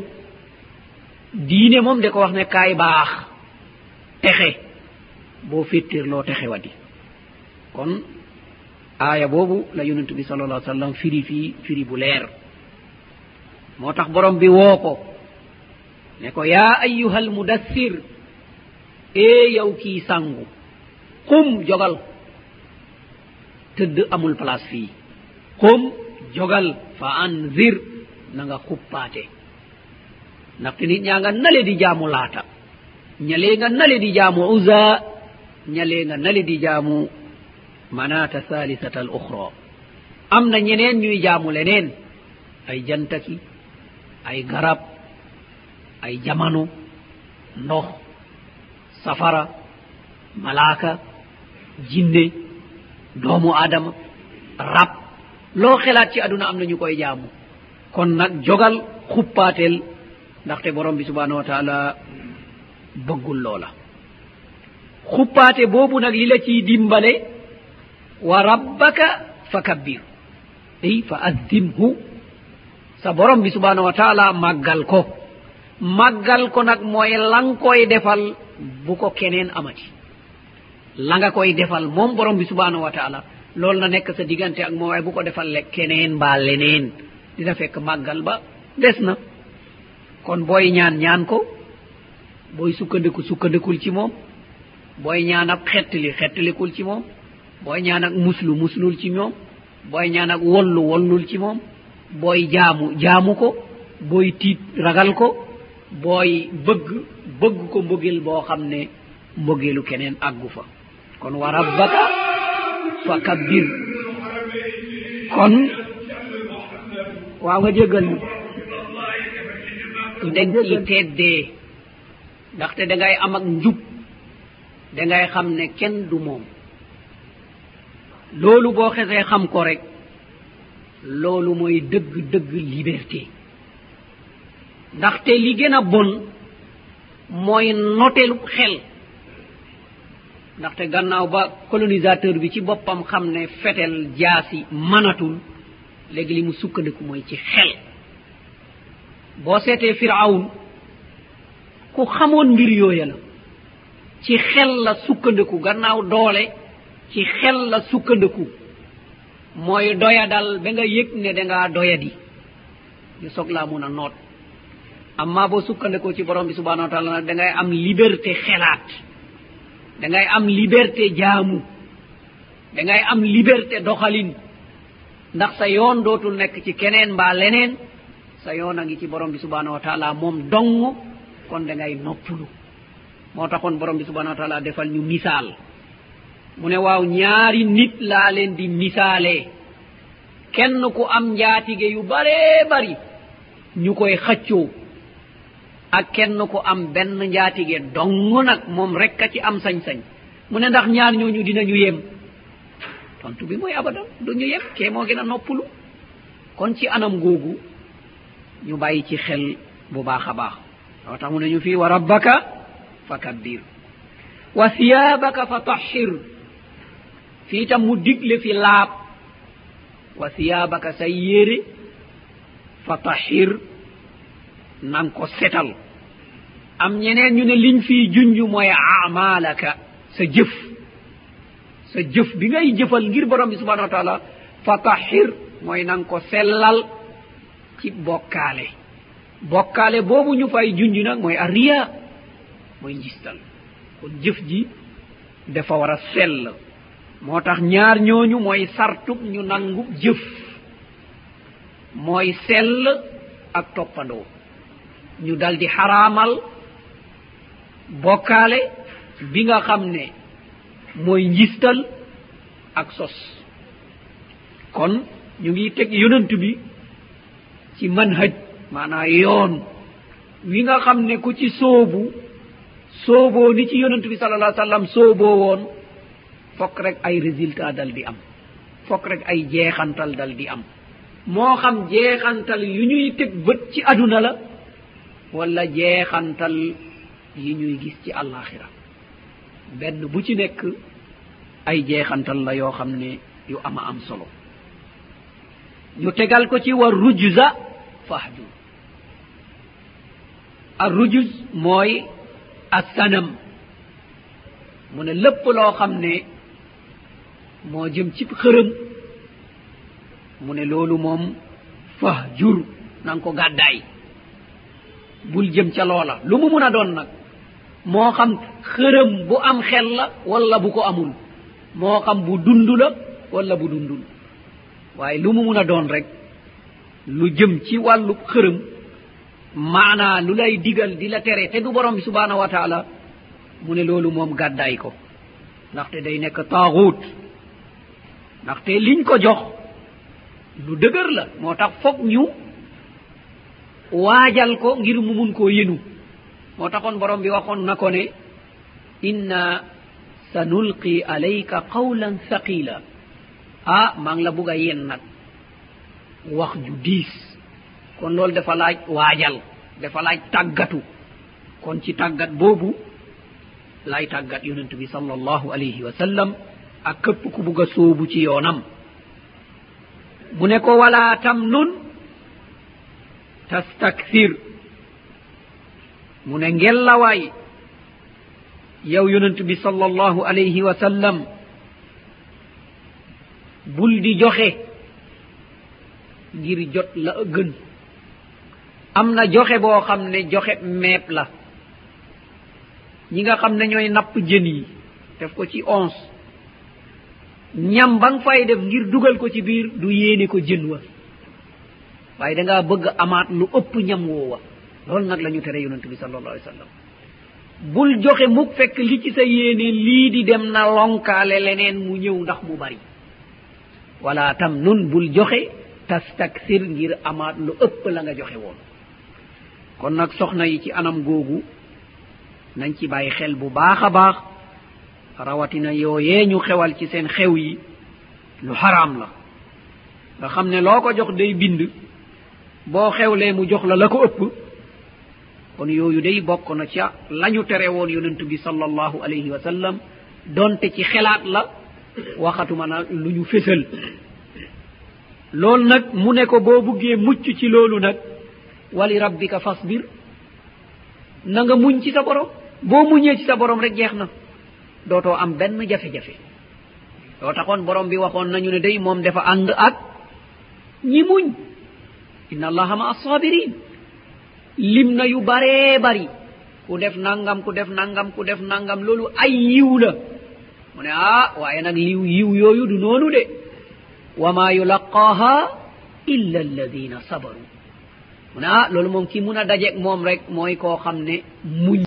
Speaker 2: Diine moom de ko wax ne kaay baax texe. Boo féttirloo texe wadi kon aaya boobu la yonentu bi sal allah sallam firi fii firi bu leer. Moo tax borom bi woo ko ne ko yaa ayuha almudassir ee yow kii sàngu xum jogal. Tëdd amul place fii. Xum jogal fa anzir na nga xuppaate. Ndaxte nit ñaa nga nale di jaamu laata ñalee nga nale di jaamu usa ñalee nga nale di jaamu manata salisata al ukhra. Am na ñeneen ñuy jaamu leneen. Ay jantaki ay garab ay jamano ndox safara malaaka jinne doomu aadama rab. Loo xelaat ci aduna am na ñu koy jaamu. Kon nag jogal xuppaateel ndaxte borom bi subhanahu wa taala bëggul loola. Xuppaate boobu nag li la ciy dimbale wa rabbaka fa kabbir eyi fa addimhu. Borom bi subhanahu wa taala maggal ko. Maggal ko nag mooy lankoye defal bu ko keneen amati. La nga koy defal moom borom bi subhanahu wa taala. Loolu na nekk sa diggante ak moom waaye bu ko defal le keneen mbaa leneen. Dina fekk màggal ba des na. Kon booy ñaan ñaan ko. Booy sukkandiku sukkandikul ci moom. Booy ñaan ab xettali xettalikul ci moom. booy ñaan ak muslu muslul ci moom booy ñaan ak wollu wollul ci moom booy jaamu jaamu ko booy tiit ragal ko booy bëgg bëgg ko mbogel boo xam ne mbogelu keneen àggu fa. Kon wa rabbaka fa kabbir kon waaw nga jéggal ñu. Dañ ci teddee. Ndaxte da ngay am ak njub. Da ngay xam ne kenn du moom. loolu boo xesee xam ko rek loolu mooy dëgg-dëgg liberté. ndaxte li gën a bon mooy notelu xel. ndaxte gannaaw ba colonisateur bi ci boppam xam ne fetel jaasi manatul léegi li mu sukkandiku mooy ci xel. boo seetee firawn ku xamoon mbir yooya la ci xel la sukkandiku gannaaw doole ci xel la sukkandiku. mooy doyadal ba nga yëg ne da dangaa doyadi. ñu soog laa mun a noot. amma boo sukkandikoo ci borom bi subhanahu wa taala nag da ngay am liberté xelaat. da ngay am liberté jaamu. da ngay am liberté doxalin. ndax sa yoon dootul nekk ci keneen mbaa leneen sa yoon a ngi ci borom bi subhanahu wa taala moom dong kon da ngay noppulu moo taxoon borom bi subhanahu wa taala defal ñu misaal. mu ne waaw ñaari nit laa leen di misaalee kenn ku am njaatige yu baree bari ñu koy xëccoo. Ak kenn ku am benn njaatige dong nag moom rek a ci am sañ-sañ. Mu ne ndax ñaar ñooñu dinañu yem. Tontu bi mooy abadan duñu yem kee moo gën a noppulu kon ci anam googu ñu bàyyi ci xel bu baax a baax. Loo tax mu ne ñu fii wa rabbaka fa kabbir wa siyaabaka fa tahhir. fii tam mu digle fi laab. Wa siyaabaka say yére fa tahir nan ko setal. Am ñeneen ñu ne liñ fii junj mooy amalaka sa jëf. Sa jëf bi ngay jëfal ngir borom bi subhanau wa taala fa tahir mooy nan ko sellal ci bokkaale. Bokkaale boobu ñu fay junj nag mooy a riya mooy njistal kon jëf ji dafa war a sell. moo tax ñaar ñooñu mooy sartub ñu nangub jëf. mooy sell ak toppandoo. ñu dal di xaraamal bokkaale bi nga xam ne mooy njistal ak sos. kon ñu ngi teg yonant bi ci manhaj maanaa yoon wi nga xam ne ku ci soobu sooboo ni ci yonant bi sala allah sallam sooboo woon fokk rek ay résultat dal di am. fokk rek ay jeexantal dal di am. moo xam jeexantal yu ñuy teg bët ci aduna la wala jeexantal yi ñuy gis ci àllaaxira. benn bu ci nekk ay jeexantal la yoo xam ne yu ama am solo. ñu tegal ko ci wa rujza fahjur a rujus mooy assanam. mu ne lépp loo xam ne moo jëm ci xërëm mu ne loolu moom fah jur na nga ko gàddaay. bul jëm ca loola. lu mu mun a doon nag moo xam xërëm bu am xel la wala bu ko amul. moo xam bu dund la wala bu dundul. waaye lu mu mun a doon rek lu jëm ci wàllu xërëm maanaa lu lay digal di la tere te du borom bi subhanahu wa taala mu ne loolu moom gàddaay ko. ndaxte day nekk taaxuut. ndaxte liñ ko jox lu dëgër la. Moo tax foog ñu waajal ko ngir mu mun koo yenu. Moo taxoon borom bi waxoon na ko ne inna sanulqi alayka qawlan thaqila. Ah maa ngi la bugg a yen nag. Wax ju diis. Kon loolu dafa laaj waajal dafa laaj tàggatu. Kon ci tàggat boobu lay tàggat yonent bi sal allahu alayhi wa sallam. ak këpp ku bugg a sóobu ci yoonam. mu ne ko wala tam nun tastakthir mu ne ngellawaay yow yonent bi sal allahu alayhi wa sallam bul di joxe ngir jot la gën. am na joxe boo xam ne joxe meeb la. ñi nga xam ne ñooy napp jën yi def ko ci onze ñam ba nga fay def ngir dugal ko ci biir du yéene ko jën wa. Waaye da ngaa bëgg amaat lu ëpp ñam woowa. Loolu nag la ñu tere yonent bi salallahu alih w sallam. Bul joxe mukk fekk li ci sa yéene lii di dem na lonkaale leneen mu ñëw ndax mu bari. Wala tam nun bul joxe tastaksir ngir amaat lu ëpp la nga joxe woon. Kon nag soxna yi ci anam googu nañ ci bàyyi xel bu baax a baax. rawatina yooyee ñu xewal ci seen xew yi lu xaraam la. nga xam ne loo ko jox day bind boo xewlee mu jox la la ko ëpp. kon yooyu day bokk na ca la ñu tere woon yonent bi salallahu alayhi wa sallam donte ci xelaat la waxatuma na lu ñu fésal. loolu nag mu ne ko boo buggee mucc ci loolu nag wali rabbika fasbir na nga muñ ci sa borom. boo muñee ci sa borom rek jeex na. dootoo am benn jafe-jafe. Loo taxoon borom bi waxoon nañu ne day moom dafa ànd ak ñi muñ. Inna allaha ma assabirin lim na yu baree bari. Ku def nangam ku def nangam ku def nangam loolu ay yiw la. Mu ne ah waaye nag liw yiw yooyu du noonu de. Wa ma yulaqaaha illa alladina sabaru mu ne ah loolu moom ki mun a dajeeg moom rek mooy koo xam ne muñ